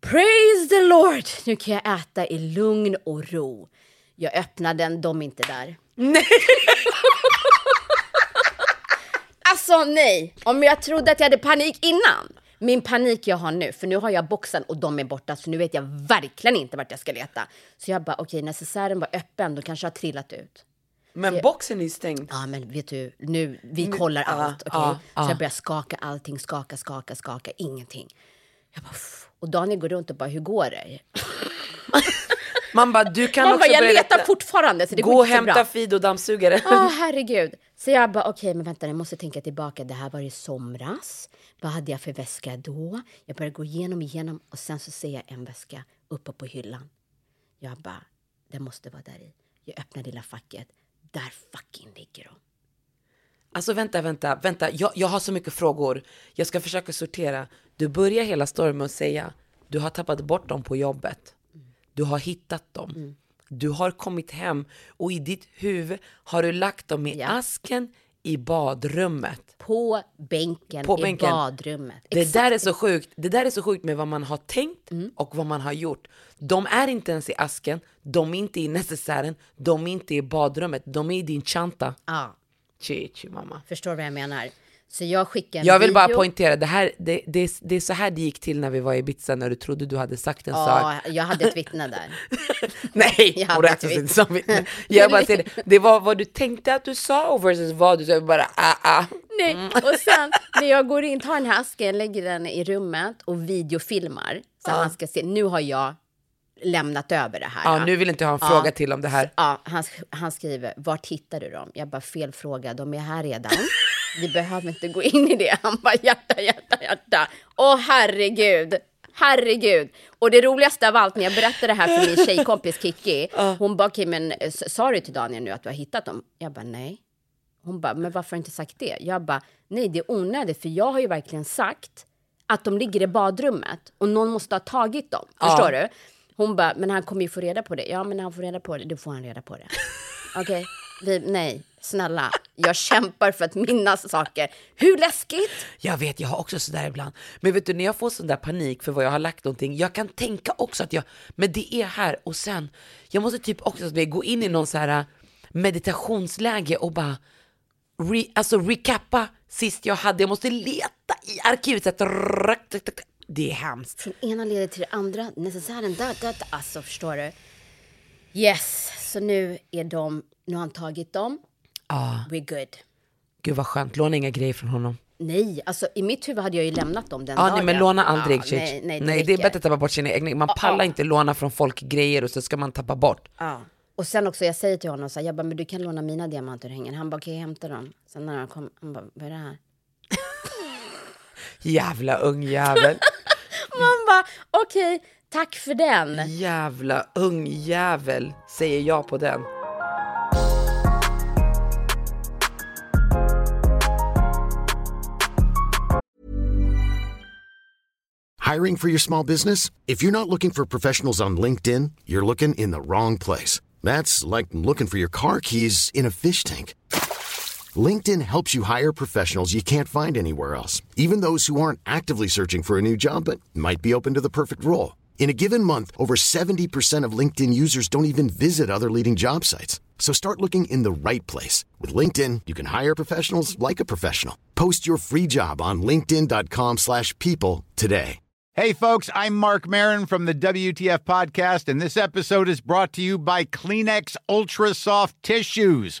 S2: praise the Lord! Nu kan jag äta i lugn och ro. Jag öppnar den, de är inte där.
S1: Nej.
S2: Alltså nej! Om jag trodde att jag hade panik innan. Min panik jag har nu, för nu har jag boxen och de är borta, så nu vet jag verkligen inte vart jag ska leta. Så jag bara, okej, necessären var öppen, då kanske har trillat ut.
S1: Men boxen är ju stängd.
S2: Ja, men vet du, nu, vi kollar
S1: ja,
S2: allt, okej?
S1: ja, ja.
S2: Så jag börjar skaka allting, skaka, skaka, skaka, ingenting. Jag bara, "Pff." Och Daniel går runt och bara, hur går det?
S1: Man bara, du kan
S2: Man
S1: också
S2: bara, jag letar
S1: leta-
S2: fortfarande, så det
S1: Gå
S2: går
S1: och hämta Fido-dammsugare.
S2: Ja, herregud. Så jag bara, okej, men vänta, jag måste tänka tillbaka. Det här var i somras. Vad hade jag för väska då? Jag börjar gå igenom igenom och sen så ser jag en väska uppe på hyllan. Jag bara, det måste vara där i. Jag öppnar lilla facket. Där fucking ligger de.
S1: Alltså vänta, vänta, vänta. Jag, jag har så mycket frågor. Jag ska försöka sortera. Du börjar hela storyn med att säga du har tappat bort dem på jobbet. Du har hittat dem. Du har kommit hem och i ditt huvud har du lagt dem i
S2: Ja.
S1: asken i badrummet.
S2: På bänken
S1: På
S2: i
S1: bänken.
S2: badrummet.
S1: Det
S2: Exakt.
S1: där är så sjukt. Det där är så sjukt med vad man har tänkt
S2: Mm.
S1: och vad man har gjort. De är inte ens i asken, de är inte i necessären, de är inte i badrummet, de är i din chanta.
S2: Ja,
S1: Chichi mamma.
S2: förstår vad jag menar. Så jag skickar en
S1: Jag vill bara
S2: video.
S1: poängtera, det, här, det, det, det är så här det gick till när vi var i Ibiza när du trodde du hade sagt en sak.
S2: Ja, jag hade ett vittne där.
S1: Nej,
S2: Jag
S1: hon räknas inte som vittne. Jag bara säger det, det var vad du tänkte att du sa versus vad du sa. Bara ah, ah.
S2: Nej, och sen när jag går in, tar den här asken, lägger den i rummet och videofilmar. Så han ska se, nu har jag lämnat över det här.
S1: Ja, nu vill inte jag ha en fråga till om det här.
S2: Ja, han, han skriver, vart hittar du dem? Jag bara, fel fråga, de är här redan. Vi behöver inte gå in i det. Han bara, hjärta, hjärta, hjärta. Åh herregud, herregud. Och det roligaste av allt, när jag berättade det här för min tjejkompis Kiki, hon bara, okej, men sa du till Daniel nu att du har hittat dem? Jag bara, nej. Hon bara, men varför har du inte sagt det? Jag bara, nej det är onödigt för jag har ju verkligen sagt att de ligger i badrummet och någon måste ha tagit dem. Förstår du? Hon bara, men han kommer ju få reda på det. Ja, men när han får reda på det, då får han reda på det. Okej, vi, nej, snälla. Jag kämpar för att minnas saker. Hur läskigt?
S1: Jag vet, jag har också sådär ibland. Men vet du, när jag får sån där panik för vad jag har lagt någonting, jag kan tänka också att jag, men det är här och sen, jag måste typ också gå in i någon så här äh, meditationsläge och bara, re, alltså recappa sist jag hade, jag måste leta i arkivet. Så att, det är hemskt.
S2: Från ena leder till det andra, necessären, där, där, där. Alltså, förstår du? Yes, så nu är de, nu har han tagit dem.
S1: Ah,
S2: We're good.
S1: gud vad skönt, låna inga grejer från honom.
S2: Nej, alltså i mitt huvud hade jag ju lämnat dem den
S1: Ja,
S2: dagen.
S1: nej, men låna aldrig. Shit.
S2: nej, nej, det,
S1: nej, det är bättre att tappa bort sina egna. Man pallar inte låna från folk grejer och så ska man tappa bort.
S2: Ja. Och sen också, jag säger till honom så här, jag bara, men du kan låna mina diamanterhängen. Han bara, okej, jag hämtar dem. Sen när han kom, han bara, vad är det här?
S1: Jävla ung jävel.
S2: Man bara, okej, tack för den.
S1: Jävla ung jävel, säger jag på den.
S5: Hiring for your small business? If you're not looking for professionals on LinkedIn, you're looking in the wrong place. That's like looking for your car keys in a fish tank. LinkedIn helps you hire professionals you can't find anywhere else, even those who aren't actively searching for a new job but might be open to the perfect role. In a given month, over 70% of LinkedIn users don't even visit other leading job sites. So start looking in the right place. With LinkedIn, you can hire professionals like a professional. Post your free job on linkedin.com/people slash people today.
S6: Hey, folks, I'm Mark Marin from the WTF Podcast, and this episode is brought to you by Kleenex Ultra Soft Tissues,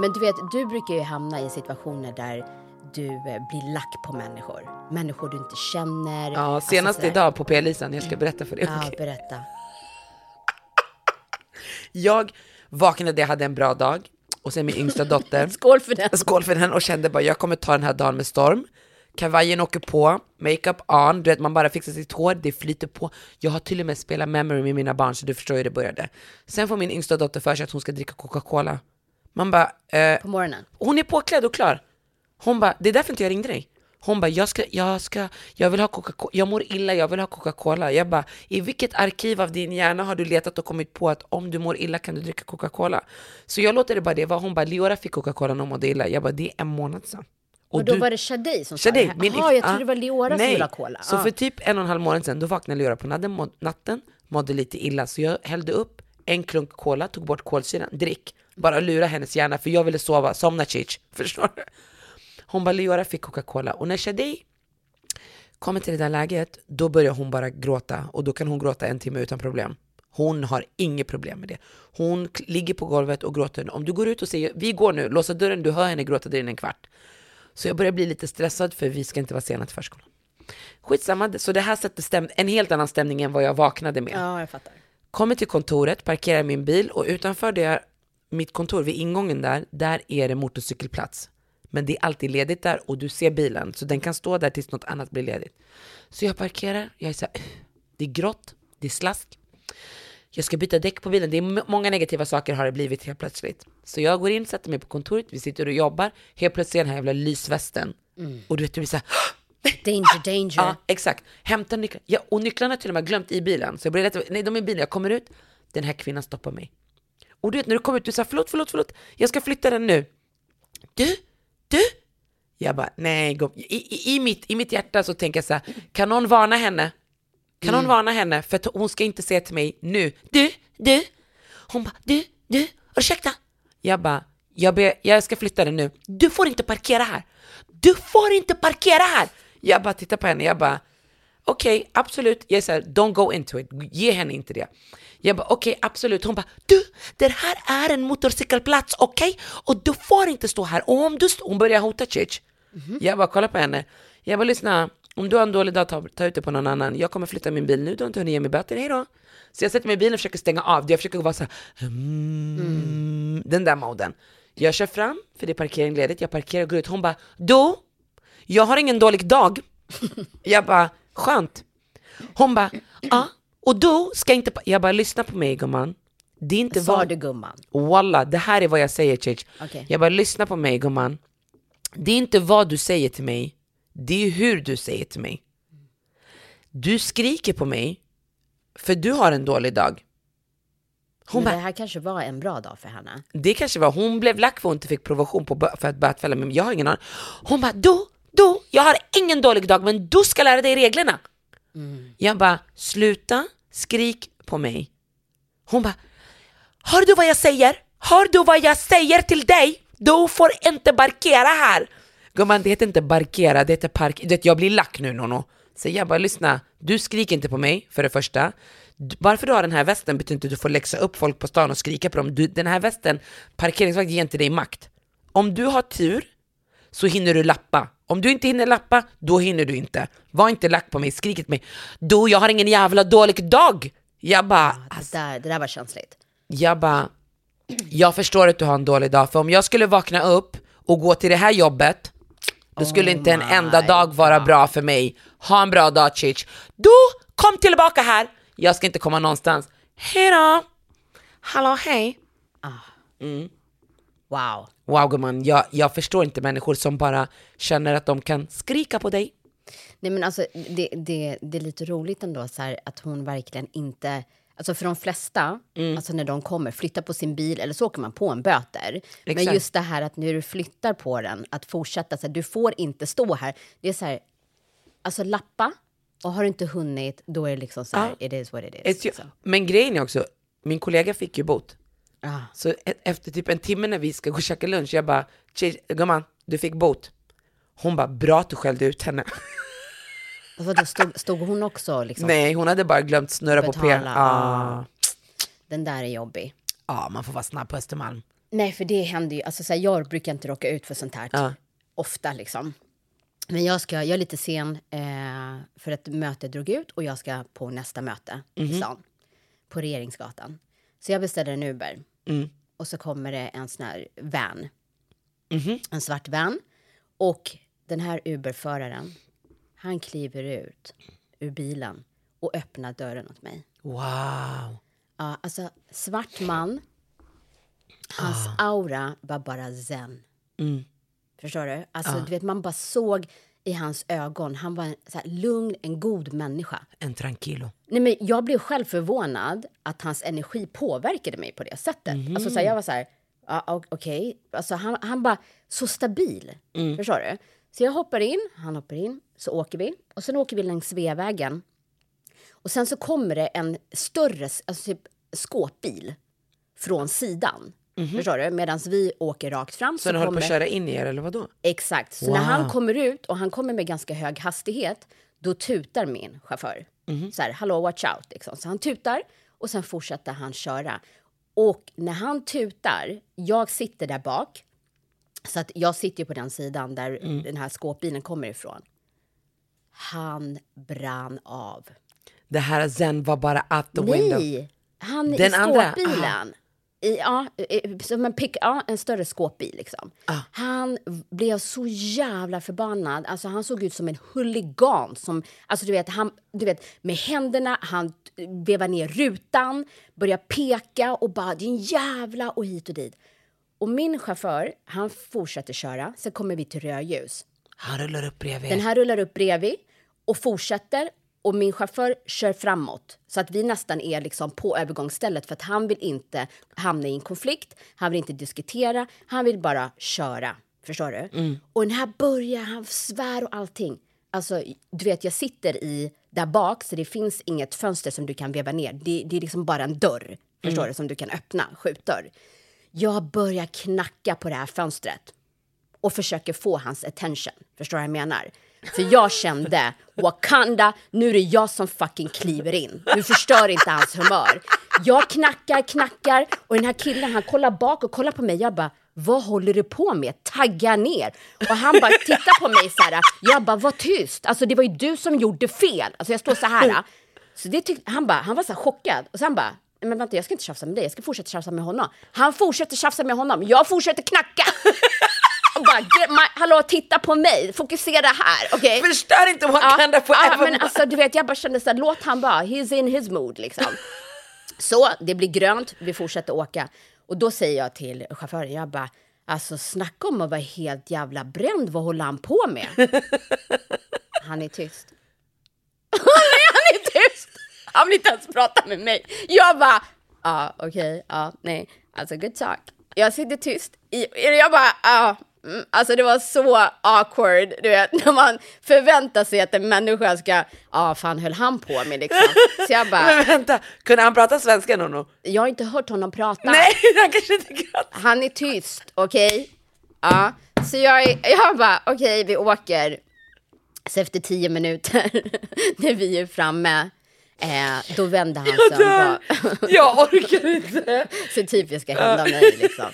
S2: Men du vet, du brukar ju hamna i situationer där du eh, blir lack på människor. Människor du inte känner.
S1: Ja,
S2: Alltså
S1: senast
S2: sådär.
S1: idag på P-lisan, jag ska berätta för dig.
S2: Ja,
S1: okej?
S2: berätta.
S1: Jag vaknade, jag hade en bra dag och sen min yngsta dotter,
S2: Skål för den.
S1: skål för den och kände bara jag kommer ta den här dagen med storm. Kavajen åker på, makeup on, du vet man bara fixar sitt hår, det flyter på. Jag har till och med spelat memory med mina barn så du förstår hur det började. Sen får min yngsta dotter för sig att hon ska dricka Coca-Cola. Man bara, eh,
S2: På morgonen.
S1: hon är påklädd och klar. Hon bara, det är därför inte jag ringde dig. Hon bara, jag ska, jag ska, jag vill ha Coca-Cola, jag mår illa, jag vill ha Coca-Cola. Jag bara, i vilket arkiv av din hjärna har du letat och kommit på att om du mår illa kan du dricka Coca-Cola? Så jag låter det bara det vara. Hon bara, Leora fick Coca-Cola när hon mådde illa. Jag bara, det är en månad sedan.
S2: Och, då var det Shadi som sa det här.
S1: min-
S2: Jaha, jag
S1: ah,
S2: trodde det var Leora som ville ha cola.
S1: Så
S2: Ah.
S1: för typ en och en halv månad sedan, då vaknade Leora på natten, natten, mådde lite illa. Så jag hällde upp en klunk cola, tog bort kolsyran, drick. Bara lura hennes hjärna, för jag ville sova, somna chich. Förstår du? Hon bara, Leora fick Coca-Cola. Och när Shadi Kommer till det där läget, då börjar hon bara gråta och då kan hon gråta en timme utan problem. Hon har inget problem med det. Hon ligger på golvet och gråter. Om du går ut och säger vi går nu, låsa dörren, du hör henne gråta där inne en kvart. Så jag börjar bli lite stressad för vi ska inte vara sena till förskolan. Skitsamma, så det här sätter stäm- en helt annan stämning än vad jag vaknade med.
S2: Ja, jag fattar.
S1: Kommer till kontoret, parkerar min bil och utanför det, mitt kontor, vid ingången där, där är det motorcykelplats. Men det är alltid ledigt där och du ser bilen, så den kan stå där tills något annat blir ledigt. Så jag parkerar, jag är så här, det är grått, det är slask. Jag ska byta däck på bilen, det är många negativa saker har det blivit helt plötsligt. Så jag går in, sätter mig på kontoret, vi sitter och jobbar, helt plötsligt är den här jävla lysvästen. Och du vet, du blir så här,
S2: Danger, danger.
S1: Ja, exakt. Hämta nycklar. Ja, och nycklarna har jag till och med glömt i bilen. Så jag börjar leta, nej de är i bilen, jag kommer ut, den här kvinnan stoppar mig. Och du vet när du kommer ut, du säger förlåt, förlåt, förlåt, jag ska flytta den nu. Du, du. Jag bara, nej. I, i, i, mitt, I mitt hjärta så tänker jag så här, kan någon varna henne? Kan någon varna henne? För att hon ska inte säga till mig nu, du, du. Hon bara, du, du, ursäkta. Jag bara, jag, ber, jag ska flytta den nu. Du får inte parkera här. Du får inte parkera här. Jag bara tittar på henne, jag bara, okej, absolut. Jag säger, don't go into it. Ge henne inte det. Jag bara, okej, absolut. Hon bara, du, det här är en motorcykelplats, okej? Och du får inte stå här. Och om du st-, hon börjar hota Chich. Jag bara, kolla på henne. Jag bara, lyssna. Om du har en dålig dag, ta, ta ut det på någon annan. Jag kommer flytta min bil nu, du har inte hunnit ge mig böter, hej då. Så jag sätter mig i bilen och försöker stänga av det. Jag försöker vara så här, mm, den där moden. Jag kör fram, för det är parkering ledigt. Jag parkerar och går ut. Hon bara, du, jag har ingen dålig dag. Jag bara, skönt. Hon bara, ja, och du ska inte... pa-" Jag bara, lyssna på mig gumman. Det är inte
S2: Sa
S1: vad...
S2: du gumman?
S1: Walla, det här är vad jag säger Chich.
S2: Okej.
S1: Jag bara, lyssna på mig gumman. Det är inte vad du säger till mig, det är hur du säger till mig. Du skriker på mig, för du har en dålig dag. Hon
S2: Men det här kanske var en bra dag för henne.
S1: det kanske var, hon blev lack för hon inte fick provision på, för att bötfälla mig, jag har ingen aning. Hon bara, du, du, jag har ingen dålig dag, men du ska lära dig reglerna. Mm. Jag bara, sluta skrik på mig. Hon bara, hör du vad jag säger? Hör du vad jag säger till dig? Du får inte parkera här. Gumman, det heter inte parkera, det heter park. Du vet, jag blir lack nu Nono. Så jag bara, lyssna, du skriker inte på mig för det första. Varför du har den här västen betyder inte att du får läxa upp folk på stan och skrika på dem. Du, den här västen, parkeringsvakt ger inte dig makt. Om du har tur så hinner du lappa. Om du inte hinner lappa, då hinner du inte. Var inte lack på mig, skrik på mig. Du, jag har ingen jävla dålig dag. Jag bara,
S2: Det där, det där var känsligt.
S1: jag bara, jag förstår att du har en dålig dag, för om jag skulle vakna upp och gå till det här jobbet, då skulle inte en enda dag vara bra för mig. Ha en bra dag Chich. Du, kom tillbaka här! Jag ska inte komma någonstans. Hej då! Hallå, hej!
S2: Wow.
S1: Wow gumman, jag, jag förstår inte människor som bara känner att de kan skrika på dig.
S2: Nej, men alltså, det, det, det är lite roligt ändå så här, att hon verkligen inte... Alltså för de flesta,
S1: Mm.
S2: alltså när de kommer, flyttar på sin bil eller så åker man på en böter. Men
S1: Exakt.
S2: just det här att när du flyttar på den, att fortsätta, så här, du får inte stå här. Det är så här, alltså lappa, och har du inte hunnit, då är det liksom så här,
S1: Ja.
S2: it is what it is.
S1: Ett-
S2: liksom.
S1: Men grejen är också, min kollega fick ju bot.
S2: Ah.
S1: Så e- efter typ en timme när vi ska gå och käka lunch, jag bara, "Tjej, gumman, du fick bot. Hon bara, bra att du skällde ut henne.
S2: Vadå, stod, stod hon också liksom?
S1: Nej, hon hade bara glömt snurra på P.
S2: Betala,
S1: Ah.
S2: Den där är jobbig.
S1: Ja, man får vara snabb på Östermalm.
S2: Nej, för det händer ju. Alltså, så här, jag brukar inte råka ut för sånt här.
S1: Ja.
S2: Ofta liksom. Men jag, ska, jag är lite sen eh, för att mötet drog ut och jag ska på nästa möte i stan. På Regeringsgatan. Så jag beställer en Uber. Och så kommer det en sån här van. En svart van. Och den här Uber-föraren, han kliver ut ur bilen och öppnar dörren åt mig.
S1: Wow.
S2: Ja, alltså svart man. Hans aura var bara zen. Förstår du? Alltså, du vet, man bara såg i hans ögon. Han var en här, lugn, en god människa.
S1: En tranquilo.
S2: Nej, men jag blev själv förvånad att hans energi påverkade mig på det sättet. Alltså, så här, jag var så här, ja, o- okej. Alltså, han, han bara så stabil. Förstår du? Så jag hoppar in, han hoppar in, så åker vi. Och sen åker vi längs Sveavägen. Och sen så kommer det en större alltså typ skåpbil från sidan. Förstår du? Medan vi åker rakt fram.
S1: Så den höll på
S2: kommer
S1: att köra in i er eller vadå?
S2: Exakt. Så när han kommer ut och han kommer med ganska hög hastighet, då tutar min chaufför. Så här, hallå, watch out. Liksom. Så han tutar och sen fortsätter han köra. Och när han tutar, jag sitter där bak. Så att jag sitter ju på den sidan där den här skåpbilen kommer ifrån. Han brann av.
S1: Det här sen var bara out the window.
S2: Nej, han
S1: Den
S2: i
S1: andra,
S2: skåpbilen. I, ja, som en, pick, ja, en större skåpbil. Liksom.
S1: Ah.
S2: Han blev så jävla förbannad. Alltså, han såg ut som en huligan. Som, alltså, du vet, han, du vet, med händerna, han vevade ner rutan, började peka och bara din jävla och hit och dit. Och min chaufför, han fortsätter köra. Sen kommer vi till rödljus.
S1: Han rullar upp bredvid.
S2: Den här rullar upp bredvid och fortsätter och min chaufför kör framåt så att vi nästan är liksom på övergångsstället för att han vill inte hamna i en konflikt, han vill inte diskutera, han vill bara köra. Förstår du? Och den här börjar, han svär och allting. Alltså, du vet, jag sitter i där bak så det finns inget fönster som du kan veva ner. Det, det är liksom bara en dörr, förstår du, som du kan öppna, skjutdörr. Jag börjar knacka på det här fönstret och försöker få hans attention. Förstår du vad jag menar? För jag kände, Wakanda, nu är det jag som fucking kliver in. Du förstör inte hans humör. Jag knackar, knackar och den här killen han kollar bak och kollar på mig. Jag bara, vad håller du på med? Tagga ner. Och han bara tittar på mig så här. Jag bara, var tyst. Alltså det var ju du som gjorde fel. Alltså jag står så här. Så det tyck- han, bara, han var så här chockad. Och sen bara, men vänta jag ska inte tjafsa med dig, jag ska fortsätta tjafsa med honom. Han fortsätter tjafsa med honom, jag fortsätter knacka. Och bara, "Get my- hallå titta på mig, fokusera här, okej?
S1: Förstör inte Wakanda
S2: ja,
S1: forever.
S2: men alltså du vet, jag bara kände så här, låt han bara, he's in his mood liksom. Så det blir grönt, vi fortsätter åka. Och då säger jag till chauffören, jag bara, alltså snacka om att vara helt jävla bränd, vad håller han på med? Han är tyst. Nej, han är tyst! Han vill inte ens prata med mig. Jag bara, ja okej, ja nej, alltså good talk. Jag sitter tyst. I, jag bara, ja. Mm, alltså det var så awkward, du vet, när man förväntar sig att en människa ska, ja fan höll han på med liksom. Så jag bara,
S1: Men vänta, kunde han prata svenska Nono?
S2: jag har inte hört honom prata.
S1: Nej, han kanske inte kan.
S2: Han är tyst, okej? Ja, så jag, är- jag bara, okej, vi åker. Så efter tio minuter, när vi är framme, eh, då vänder han sig om.
S1: Jag orkar inte.
S2: Så typiska hända mig liksom.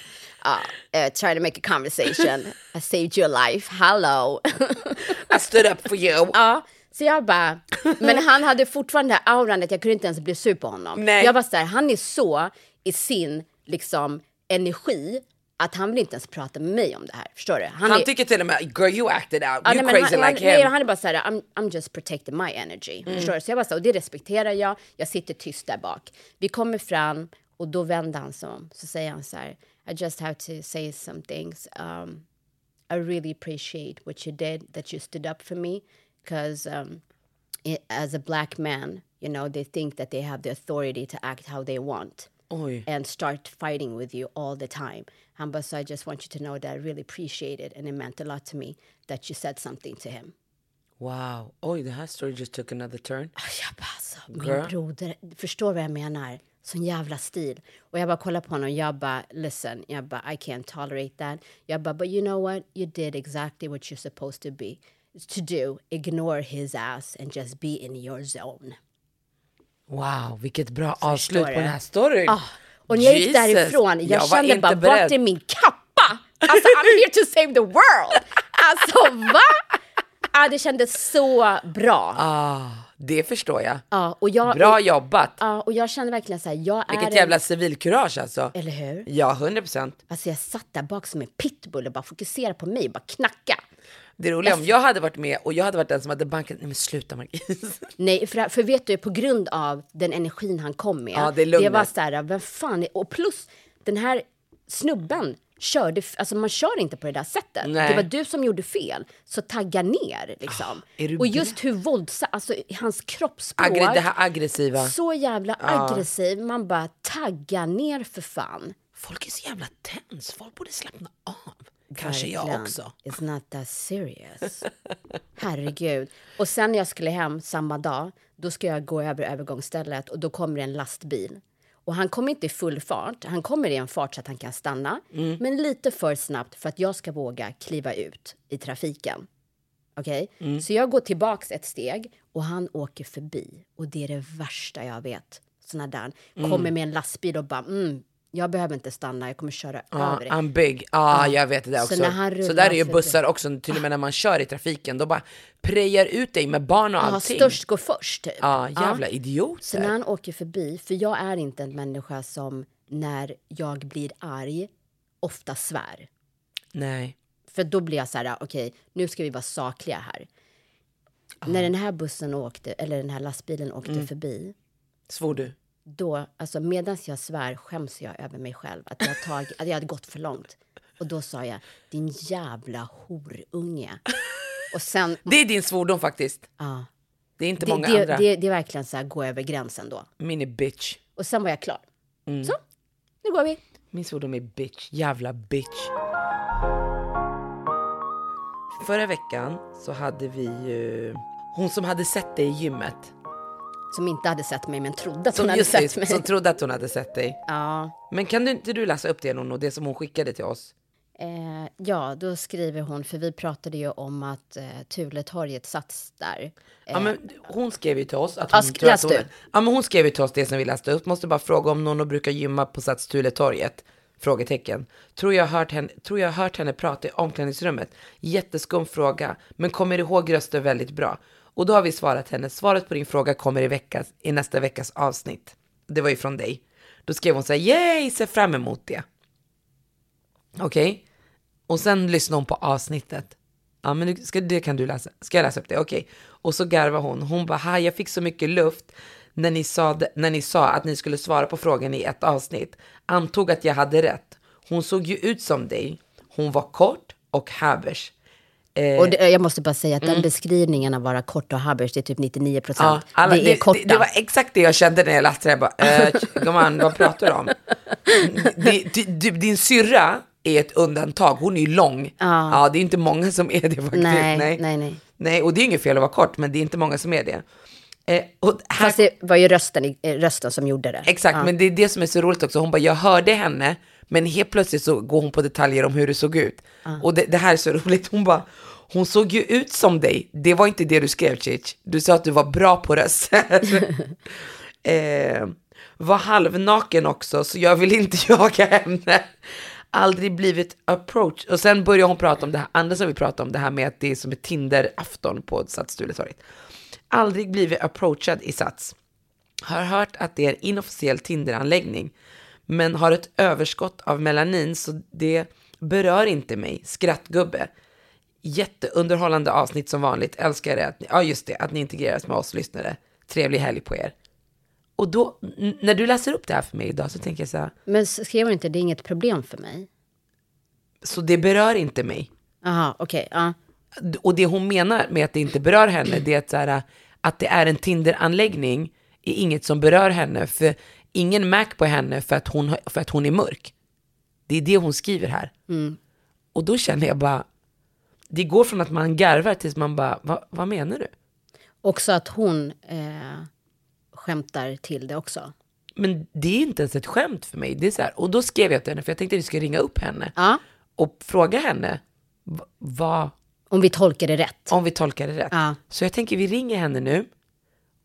S2: Ja, eh, try to make a conversation. I saved your life, hello.
S1: I stood up for you.
S2: ja, så jag bara, men han hade fortfarande det här auran att jag kunde inte ens bli sur på honom.
S1: Nej.
S2: Jag var så här, han är så i sin liksom energi att han vill inte ens prata med mig om det här. Förstår du?
S1: Han
S2: är,
S1: tycker till och med, girl you acted out,
S2: Ja,
S1: you
S2: nej,
S1: crazy
S2: han,
S1: like
S2: han,
S1: him.
S2: han är bara såhär, I'm, I'm just protecting my energy.
S1: Mm.
S2: Förstår du? Så jag bara så, och det respekterar jag. Jag sitter tyst där bak. Vi kommer fram och då vänder han sig om. Så säger han så här, I just have to say some things. Um, I really appreciate what you did, that you stood up for me. Because um, as a black man, you know, they think that they have the authority to act how they want.
S1: Oj.
S2: and start fighting with you all the time. Han bara, so I just want you to know that I really appreciate it and it meant a lot to me that you said something to him.
S1: Wow, oj the här story just took another turn.
S2: Jag bara, alltså,
S1: Girl.
S2: min broder, förstår vad jag menar? Sån jävla stil. Och jag bara kollar på honom, jag bara, listen, jag bara, I can't tolerate that. Jag bara, but you know what? You did exactly what you're supposed to be, to do. Ignore his ass and just be in your zone.
S1: Wow, vilket bra avslut på den här storyn.
S2: Ah, och när jag gick därifrån, jag,
S1: var
S2: kände bara,
S1: beredd.
S2: vart är min kappa? Alltså, I'm here to save the world! Alltså, va? Ah, det kändes så bra.
S1: Ah, det förstår jag.
S2: Ja, och jag,
S1: Bra jobbat.
S2: Ja, och jag kände verkligen så här, jag är
S1: Vilket
S2: en-
S1: jävla civilkurage alltså.
S2: Eller hur?
S1: Ja, 100 procent.
S2: Alltså jag satt där bak som en pitbull och bara fokuserade på mig, bara knacka.
S1: Det roliga om jag hade varit med och jag hade varit den som hade bankat, nej men sluta Marquis.
S2: Nej, för, för vet du, på grund av den energin han kom med.
S1: Ja, det är lugnet.
S2: var så här, vem fan är, och plus den här snubben körde, alltså man kör inte på det där sättet.
S1: Nej.
S2: Det var du som gjorde fel, så tagga ner liksom.
S1: du
S2: och just hur våldsam, alltså hans kroppsspråk.
S1: Aggre, det här aggressiva.
S2: Så jävla aggressiv, man bara tagga ner för fan.
S1: Folk är så jävla tens, folk borde slappna av. Kanske jag också.
S2: It's not that serious. Herregud. Och sen när jag skulle hem samma dag, då ska jag gå över övergångsstället och då kommer det en lastbil. Och han kommer inte i full fart, han kommer i en fart så att han kan stanna. Men lite för snabbt för att jag ska våga kliva ut i trafiken. Okej?
S1: Mm.
S2: Så jag går tillbaks ett steg och han åker förbi. Och det är det värsta jag vet. Såna där.
S1: Mm.
S2: Kommer med en lastbil och bara, mm, jag behöver inte stanna, jag kommer köra
S1: Ja,
S2: över dig.
S1: I'm big. Ja, jag vet det där
S2: Så
S1: också. Så,
S2: rullar
S1: där är ju bussar också, till och med när man kör i trafiken, då bara prejar ut dig med barn och
S2: Ja,
S1: allting.
S2: störst går först. Typ.
S1: Ja, jävla
S2: Så
S1: idioter.
S2: när han åker förbi, för jag är inte en människa som när jag blir arg ofta svär.
S1: Nej.
S2: För då blir jag så här, okej, nu ska vi vara sakliga här. När den här bussen åkte, eller den här lastbilen åkte
S1: Mm.
S2: förbi,
S1: Svor du?
S2: Då, alltså medan jag svär skäms jag över mig själv. Att jag, tag, att jag hade gått för långt. Och då sa jag, din jävla horunge. Och sen,
S1: Det är din svordom faktiskt.
S2: ja.
S1: Det är inte
S2: Det,
S1: många
S2: det,
S1: andra.
S2: det, det är verkligen så här, gå över gränsen då.
S1: Min är bitch.
S2: Och sen var jag klar.
S1: Mm.
S2: Så, nu går vi.
S1: Min svordom är bitch. Jävla bitch. Förra veckan så hade vi ju hon som hade sett dig i gymmet.
S2: Som inte hade sett mig men trodde att hon
S1: Som,
S2: hade
S1: det,
S2: sett mig.
S1: som trodde att hon hade sett dig.
S2: Ja.
S1: Men kan du inte du läsa upp det Nono, det som hon skickade till oss?
S2: Eh, ja, då skriver hon, för vi pratade ju om att eh, Tuletorget satts där.
S1: Ja, men hon skrev ju till oss att hon,
S2: sk-
S1: tror att hon, ja, men hon skrev ju till oss det som vi läste upp. Måste bara fråga om Nono brukar gymma på Sats Tuletorget? Frågetecken. Tror jag, hört henne, tror jag hört henne prata i omklädningsrummet. Jätteskum fråga, men kommer ihåg rösten väldigt bra. Och då har vi svarat henne. Svaret på din fråga kommer i, veckas, i nästa veckas avsnitt. Det var ju från dig. Då skrev hon så här, yay, ser fram emot det. Okej? Och sen lyssnade hon på avsnittet. Ja, men ska, det kan du läsa. Ska jag läsa upp det? Okej. Och så garvar hon. Hon bara, ha, jag fick så mycket luft när ni, sa, det- när ni sa att ni skulle svara på frågan i ett avsnitt. Antog att jag hade rätt. Hon såg ju ut som dig. Hon var kort och habers. Eh,
S2: Och det, jag måste bara säga att den beskrivningen av vara kort och habbers, det är typ 99 procent.
S1: Ja, alla,
S2: det är korta.
S1: Det, det var exakt det jag kände när jag läste det. Jag bara, eh, gumman, vad pratar du om? Du- din syrra är ett undantag. Hon är ju lång. Ja. det är inte många som är det faktiskt.
S2: Nej,
S1: nej.
S2: nej, nej.
S1: Nej, och det är inget fel att vara kort, men det är inte många som är det. Eh, här,
S2: Fast det var ju rösten, eh, rösten som gjorde det.
S1: Exakt, men det är det som är så roligt också. Hon bara, jag hörde henne, men helt plötsligt så går hon på detaljer om hur det såg ut. Och det, det här är så roligt. Hon bara, hon såg ju ut som dig. Det var inte det du skrev, Chich. Du sa att du var bra på röster. eh, var halvnaken också, så jag vill inte jaga henne. Aldrig blivit approach. Och sen börjar hon prata om det här andra som vi pratade om, det här med att det är som ett Tinder-afton på Sats Stuletorget. Aldrig blivit approachad i Sats. Har hört att det är en inofficiell Tinder-anläggning, men har ett överskott av melanin så det berör inte mig. Skrattgubbe. Jätteunderhållande avsnitt som vanligt. Älskar det. Att ni, ja, just det, att ni integreras med oss lyssnare. Trevlig helg på er. Och då, när du läser upp det här för mig idag så tänker jag så här,
S2: Men skrev hon inte, det är inget problem för mig?
S1: så det berör inte mig.
S2: Jaha, okej. ja.
S1: Och det hon menar med att det inte berör henne, det är att, så här, att det är en Tinder-anläggning är inget som berör henne, för ingen märk på henne för att hon, för att hon är mörk. Det är det hon skriver här. Och då känner jag bara, det går från att man garvar tills man bara, "Va, vad menar du?
S2: Också att hon eh, skämtar till det också.
S1: Men det är inte ens ett skämt för mig. Det är så här, och då skrev jag till henne, för jag tänkte att vi ska ringa upp henne
S2: Ja,
S1: och fråga henne vad,
S2: om vi tolkar det rätt.
S1: om vi tolkar det rätt.
S2: Ja.
S1: Så jag tänker vi ringer henne nu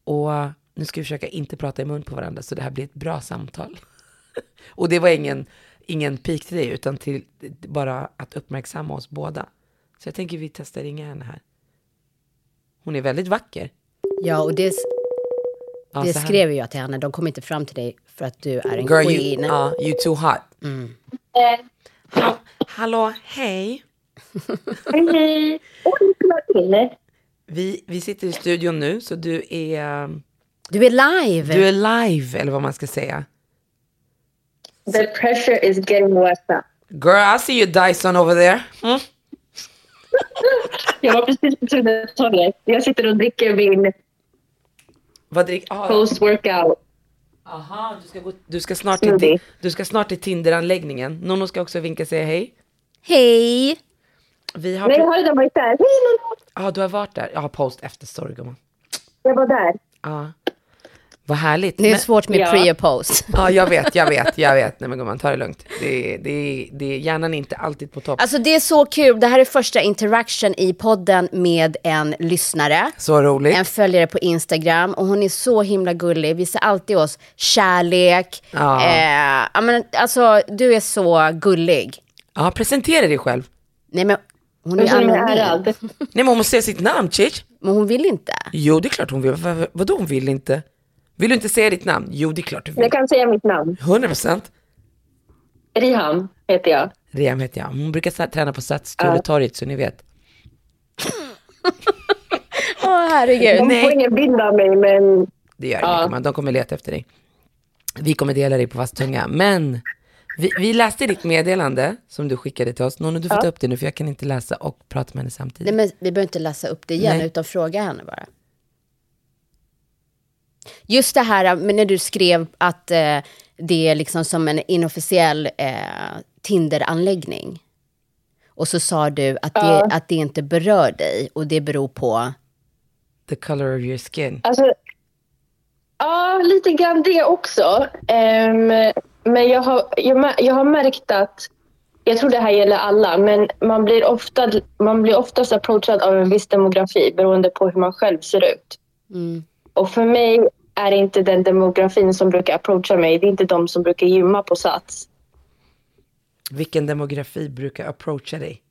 S1: och nu ska vi försöka inte prata i mun på varandra så det här blir ett bra samtal. och det var ingen, ingen pik till dig utan till bara att uppmärksamma oss båda. Så jag tänker vi testar ringa henne här. Hon är väldigt vacker.
S2: Ja, och det,
S1: Ja,
S2: det skrev jag till henne. De kom inte fram till dig för att du är en
S1: Girl,
S2: queen.
S1: you, ja, you too hot. Ha, hallå, hej.
S7: Hej! Till.
S1: Vi, vi sitter i studion nu så du är,
S2: Du är live!
S1: du är live eller vad man ska säga.
S7: The pressure is getting worse.
S1: Girl, I see you Dyson over there. Mm?
S7: Jag var precis på Tunneltorget. Jag sitter och dricker min
S1: Vad drick, ah,
S7: post-workout.
S1: aha, du ska, gå, du, ska snart till, du ska snart till Tinder-anläggningen. Nono ska också vinka och säga hej.
S2: Hej!
S1: Vi har,
S7: Nej, jag har redan varit där. Hej, Lolo!
S1: ah, du har varit där. Jag har post efter, sorry gumman.
S7: Jag var där.
S1: Ja. Vad härligt.
S2: Det är
S1: Men-
S2: svårt med
S7: Ja.
S2: pre och post.
S1: Ja, jag vet, jag vet, jag vet. Nej men gumman, ta det lugnt. Det, det, det, hjärnan är inte alltid på topp.
S2: Alltså det är så kul. Det här är första interaction i podden med en lyssnare.
S1: Så roligt.
S2: En följare på Instagram och hon är så himla gullig. Visar alltid oss kärlek.
S1: Ja.
S2: Eh, men, alltså du är så gullig.
S1: Ja, presentera dig själv.
S2: Nej men hon är anonym.
S1: Nej men hon måste säga sitt namn, Chich.
S2: Men hon vill inte.
S1: Jo, det är klart hon vill. Vad, vadå hon vill inte? Vill du inte säga ditt namn? Jo, det är klart du vill.
S7: Jag kan säga mitt namn.
S1: 100 procent.
S7: Riham heter jag.
S1: Rem heter jag. Hon brukar träna på Sats Sturetorget, så ni vet.
S2: Åh herregud.
S7: De får ingen bild av mig, men
S1: Det gör ja. inget, man. De kommer leta efter dig. Vi kommer dela dig på fast tunga. Men vi, vi läste ditt meddelande som du skickade till oss. Någon, du får ta upp det nu för jag kan inte läsa och prata med henne samtidigt.
S2: Nej, men vi behöver inte läsa upp det igen,
S1: Nej.
S2: utan fråga henne bara. Just det här men när du skrev att eh, det är liksom som en inofficiell eh, Tinder-anläggning. Och så sa du att det, att det inte berör dig och det beror på...
S1: The color of your skin.
S7: alltså... Ja, lite grann det också. Ehm, men jag har, jag, jag har märkt att, jag tror det här gäller alla, men man blir, ofta, man blir oftast approachad av en viss demografi beroende på hur man själv ser ut.
S2: Mm.
S7: Och för mig är det inte den demografin som brukar approacha mig, det är inte de som brukar gymma på Sats.
S1: Vilken demografi brukar approacha dig?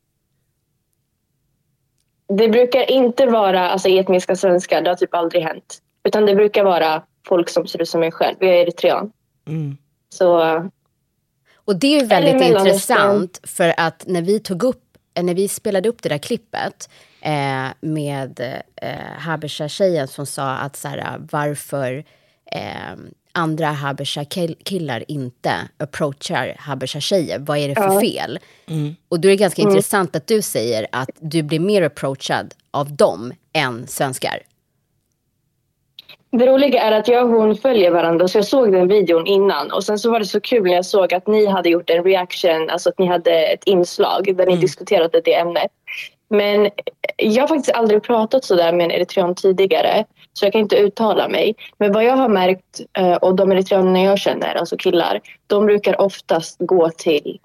S7: Det brukar inte vara alltså, etniska svenskar, det har typ aldrig hänt. Utan det brukar vara folk som ser ut som mig själv. Jag är eritrean.
S1: Mm.
S7: Så
S2: Och det är ju väldigt intressant för att när vi tog upp, när vi spelade upp det där klippet eh, med eh, Habesha-tjejen som sa att så här, varför eh, andra Habesha-killar inte approachar Habesha-tjejer, vad är det för fel? Och då är det ganska intressant att du säger att du blir mer approachad av dem än svenskar.
S7: Det roliga är att jag och hon följer varandra så jag såg den videon innan och sen så var det så kul när jag såg att ni hade gjort en reaction, alltså att ni hade ett inslag där ni diskuterade det ämnet. Men jag har faktiskt aldrig pratat så där med en eritrean tidigare så jag kan inte uttala mig. Men vad jag har märkt eh, och de eritreanerna jag känner, alltså killar, de brukar oftast gå till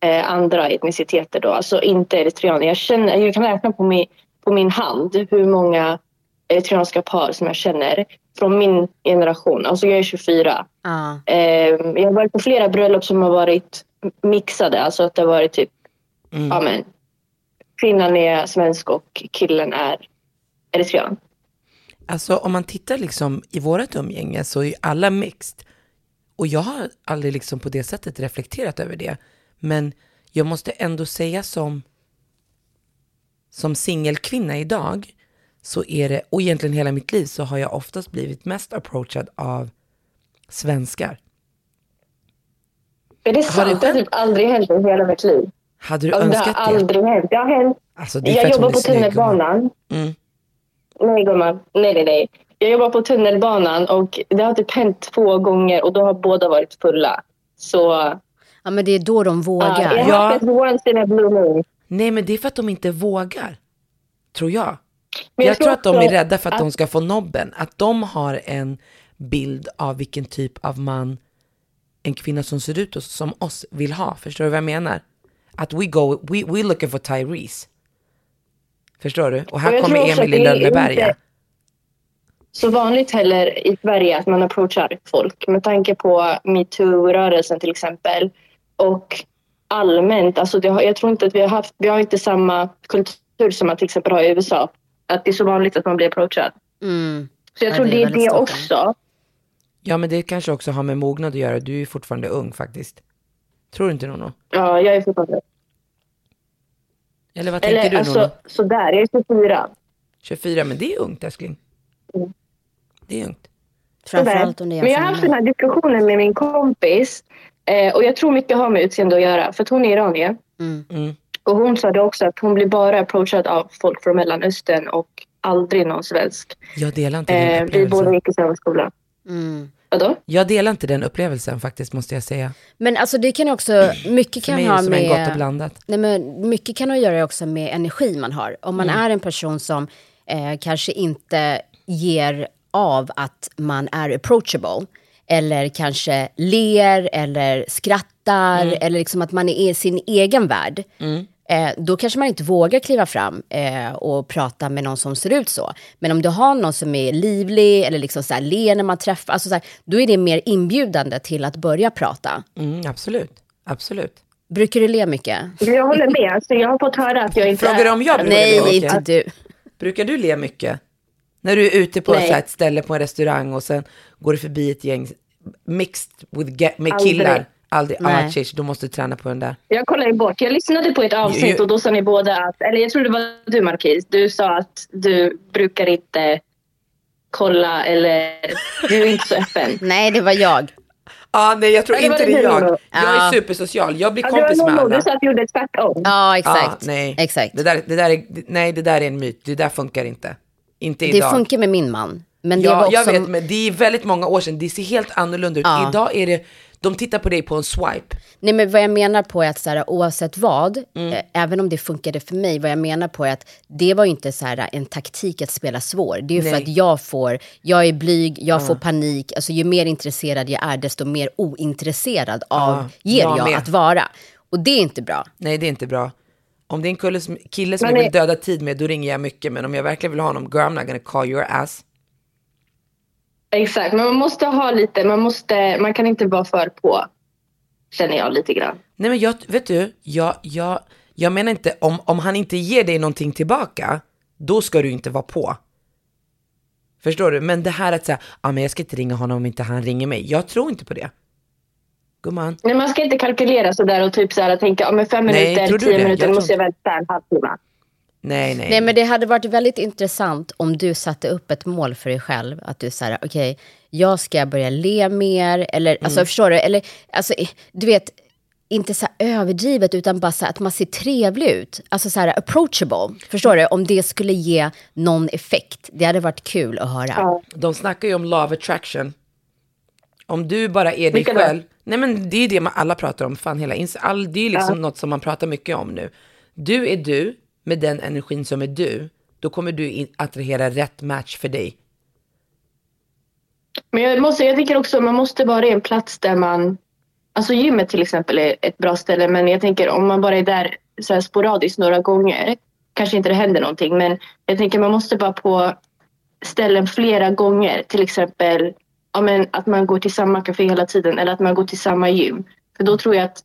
S7: eh, andra etniciteter då, alltså inte eritreaner. Jag, känner, jag kan räkna på min, på min hand hur många eritreanska par som jag känner från min generation. Alltså jag är 24.
S2: Ah.
S7: Eh, jag har varit på flera bröllop som har varit mixade. Alltså att det har varit typ, ja men, kvinnan är svensk och killen är eritrean.
S1: Alltså om man tittar liksom i vårat umgänge så är ju alla mixed. Och jag har aldrig liksom på det sättet reflekterat över det. Men jag måste ändå säga som, som singelkvinna idag så är det, och egentligen hela mitt liv så har jag oftast blivit mest approachad av svenskar.
S7: Är det sant? Det har typ aldrig hänt i hela mitt liv.
S1: Hade du
S7: Alltså, det
S1: önskat
S7: har
S1: det?
S7: aldrig hänt. Det har hänt.
S1: Alltså, det
S7: Jag jobbar på tunnelbanan.
S1: Mm.
S7: Nej gumman, nej nej nej. Jag jobbar på tunnelbanan och det har typ hänt två gånger och då har båda varit fulla. Så
S2: Ja, men det är då de
S7: ja,
S2: vågar.
S7: jag har
S1: Ja.
S7: haft once in a blue moon.
S1: Nej, men det är för att de inte vågar. Tror jag.
S7: Men
S1: jag, tror att de är rädda för att,
S7: att-
S1: de ska få nobben. Att de har en bild av vilken typ av man en kvinna som ser ut som oss vill ha. Förstår du vad jag menar? Att we go, we, we looking for Tyrese. Förstår du? Och här
S7: jag
S1: kommer Emil i Lönneberga.
S7: så vanligt heller i Sverige att man approachar folk med tanke på metoo-rörelsen till exempel. Och allmänt, alltså det har, jag tror inte att vi har haft, vi har inte samma kultur som man till exempel har i USA. Att det är så vanligt att man blir approachad.
S2: Mm.
S7: Så jag
S2: Ja,
S7: tror
S2: det är
S7: det är det också.
S1: Ja, men det kanske också har med mognad att göra. Du är fortfarande ung faktiskt. Tror du inte Nono?
S7: Ja, jag är fortfarande...
S1: Eller vad tänker
S7: Eller
S1: du
S7: alltså
S1: Nono?
S7: sådär, jag är 24.
S1: 24, men det är ungt älskling.
S7: Mm.
S1: Det är ungt.
S2: Framförallt om det är
S7: Men jag har haft den här diskussionen med min kompis eh, och jag tror mycket har med utseende att göra för att hon är iranier.
S2: Mm.
S1: Mm.
S7: Och hon sa det också att hon blir bara approachad av folk från Mellanöstern och aldrig någon svensk.
S1: Jag delar inte den
S7: Eh, vi båda gick i samma skola.
S2: Mm.
S7: Vadå?
S1: Jag delar inte den upplevelsen faktiskt, måste jag säga.
S2: Men alltså det kan också, mycket kan ha
S1: en gott och
S2: med,
S1: blandat.
S2: nej men mycket kan ha att göra också med energi man har. Om man är en person som eh, kanske inte ger av att man är approachable. Eller kanske ler eller skrattar
S1: Mm.
S2: eller liksom att man är i sin egen värld. Eh, då kanske man inte vågar kliva fram eh, och prata med någon som ser ut så. Men om du har någon som är livlig eller liksom så här, ler när man träffar, alltså så här, då är det mer inbjudande till att börja prata.
S1: Mm, absolut, absolut.
S2: Brukar du le mycket?
S7: Jag håller med. Alltså, jag har fått höra att jag inte
S1: Frågar du om jag brukar le
S2: Nej,
S1: mycket?
S2: inte du.
S1: Brukar du le mycket? När du är ute på
S7: Nej.
S1: så här ett ställe på en restaurang och sen går du förbi ett gäng mixed with med
S7: Aldrig.
S1: killar. Aldrig. Ah,
S2: Nej.
S1: då måste du träna på den där.
S7: Jag kollar ju bort. Jag lyssnade på ett avsnitt
S1: Jo.
S7: och då sa ni båda att, eller jag tror det var du Marquis, du sa att du brukar inte kolla eller du är inte så öppen.
S2: Nej, det var jag.
S1: Ah, nej, jag tror
S7: Ja, det
S1: inte det är
S7: det
S1: jag. Jag
S2: Ja.
S1: är supersocial. Jag blir
S7: Ja, det var
S1: kompis med alla.
S7: du sa att du gjorde tvärtom.
S2: Ja, exakt.
S1: Ah, nej.
S2: exakt.
S1: Det där, det där är, nej, det där är en myt. Det där funkar inte. Inte
S2: Det
S1: idag.
S2: funkar med min man. Men det
S1: Ja,
S2: var också...
S1: jag vet, men det är väldigt många år sedan. Det ser helt annorlunda ut.
S2: Ja.
S1: Idag är det, de tittar på dig på en swipe.
S2: Nej, men vad jag menar på är att så här, oavsett vad,
S1: Mm.
S2: eh, även om det funkade för mig, vad jag menar på är att det var ju inte så här, en taktik att spela svår. Det är ju för att jag får, jag är blyg, jag får panik. Alltså ju mer intresserad jag är, desto mer ointresserad av
S1: Ja,
S2: ger
S1: jag
S2: jag att vara. Och det är inte bra.
S1: Nej, det är inte bra. Om det är en kille som, kille som
S7: Men
S1: jag vill döda tid med, då ringer jag mycket. Men om jag verkligen vill ha honom, girl, I'm not gonna call your ass.
S7: Exakt, men man måste ha lite, man, måste, man kan inte vara för på. Känner jag lite grann.
S1: Nej, men jag, vet du, jag, jag, jag menar inte, om, om han inte ger dig någonting tillbaka, då ska du inte vara på. Förstår du? Men det här att säga, ah, men jag ska inte ringa honom om inte han ringer mig. Jag tror inte på det. Gumman.
S7: Nej, man ska inte kalkylera sådär och typ så här, tänka ja, men fem
S1: Nej,
S7: minuter, tio
S1: det?
S7: minuter,
S1: Jag
S7: nu
S1: tror
S7: måste jag vänta en halvtimme.
S1: Nej, nej.
S2: Nej, men det hade varit väldigt intressant om du satte upp ett mål för dig själv. Att du säger, okej, jag ska börja le mer. Eller,
S1: Mm.
S2: alltså, förstår du? Eller, alltså, du vet, inte så överdrivet, utan bara så att man ser trevlig ut. Alltså så här approachable. Förstår du? Om det skulle ge någon effekt. Det hade varit kul att höra.
S7: Ja.
S1: De snackar ju om law of attraction. Om du bara är dig
S7: Vilka då?
S1: själv. Nej men det är ju det man alla pratar om. Fan hela all, det är ju liksom något som man pratar mycket om nu. Du är du med den energin som är du. Då kommer du attrahera rätt match för dig.
S7: Men jag, måste, jag tycker också man måste vara i en plats där man... Alltså gymmet till exempel är ett bra ställe men jag tänker om man bara är där så här sporadiskt några gånger kanske inte det händer någonting men jag tänker man måste vara på ställen flera gånger. Till exempel ja, men att man går till samma café hela tiden eller att man går till samma gym. För då tror jag att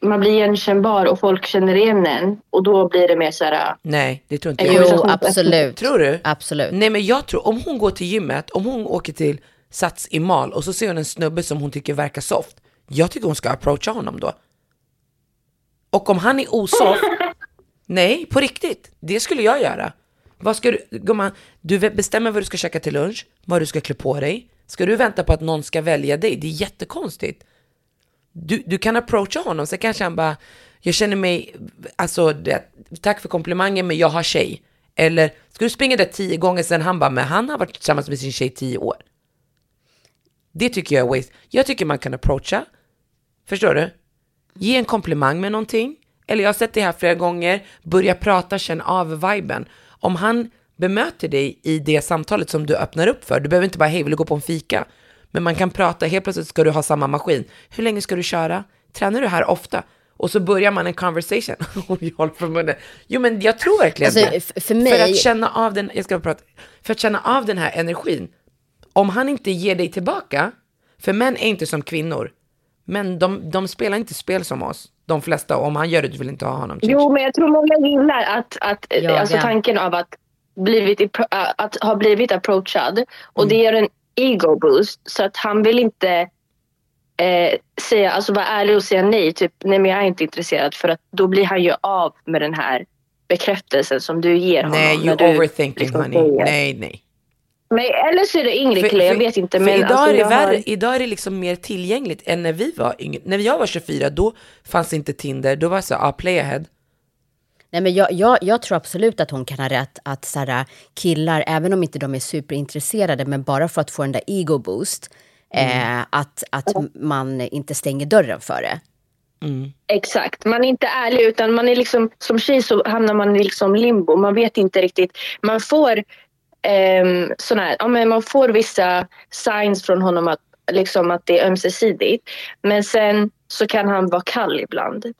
S7: man blir igenkännbar och folk känner igen en och då blir det mer så här...
S1: Nej, det tror inte
S7: Jo,
S1: jag.
S2: Jo, absolut.
S1: Tror du?
S2: Absolut.
S1: Nej men jag tror, om hon går till gymmet, om hon åker till Sats i Mal och så ser hon en snubbe som hon tycker verkar soft. Jag tycker hon ska approacha honom då. Och om han är osoft, nej på riktigt, det skulle jag göra. Vad ska du, gumman, du bestämmer vad du ska käka till lunch, vad du ska klä på dig. Ska du vänta på att någon ska välja dig? Det är jättekonstigt. Du, du kan approacha honom, så kanske han bara, jag känner mig, alltså det, tack för komplimangen men jag har tjej. Eller, ska du springa där tio gånger sen han bara, men han har varit tillsammans med sin tjej tio år. Det tycker jag är waste. Jag tycker man kan approacha, förstår du? Ge en komplimang med någonting. Eller jag har sett det här flera gånger, börja prata, känn av viben. Om han bemöter dig i det samtalet som du öppnar upp för, du behöver inte bara, hej vill du gå på en fika? Men man kan prata, helt plötsligt ska du ha samma maskin. Hur länge ska du köra? Tränar du här ofta? Och så börjar man en conversation. Och jag håller för munnen. Jo men jag tror verkligen
S2: Alltså,
S1: det.
S2: för mig-
S1: För att känna av den, jag ska prata, för att känna av den här energin. Om han inte ger dig tillbaka, för män är inte som kvinnor. Men de, de spelar inte spel som oss, de flesta. Om han gör det, du vill inte ha honom.
S7: Jo, men jag tror många gillar att, att
S2: Jaga.
S7: alltså tanken av att, blivit, att ha blivit approachad. Och
S1: Mm.
S7: det ger en ego boost. Så att han vill inte eh, säga, alltså vara ärlig och säga nej. Typ, nej men jag är inte intresserad. För att då blir han ju av med den här bekräftelsen som du ger honom.
S1: Nej, you
S7: du
S1: overthinking
S7: liksom
S1: honey.
S7: säger.
S1: Nej, nej.
S7: Men, eller så är det yngre killar, jag vet inte. Men
S1: idag,
S7: alltså,
S1: är det
S7: jag har-
S1: värre, idag är det liksom mer tillgängligt än när vi var yngre. När jag var 24, då fanns inte Tinder. Då var det så, ah, play ahead.
S2: Nej, men jag, jag, jag tror absolut att hon kan ha rätt att så här, killar, även om inte de är superintresserade, men bara för att få den där ego boost, eh, att, att man inte stänger dörren för det.
S7: Exakt. Man är inte ärlig utan man är liksom, som tjej så hamnar man i liksom limbo. Man vet inte riktigt. Man får um, sån här, ja, men man får vissa signs från honom att, liksom, att det är ömsesidigt. Men sen så kan han vara kall ibland.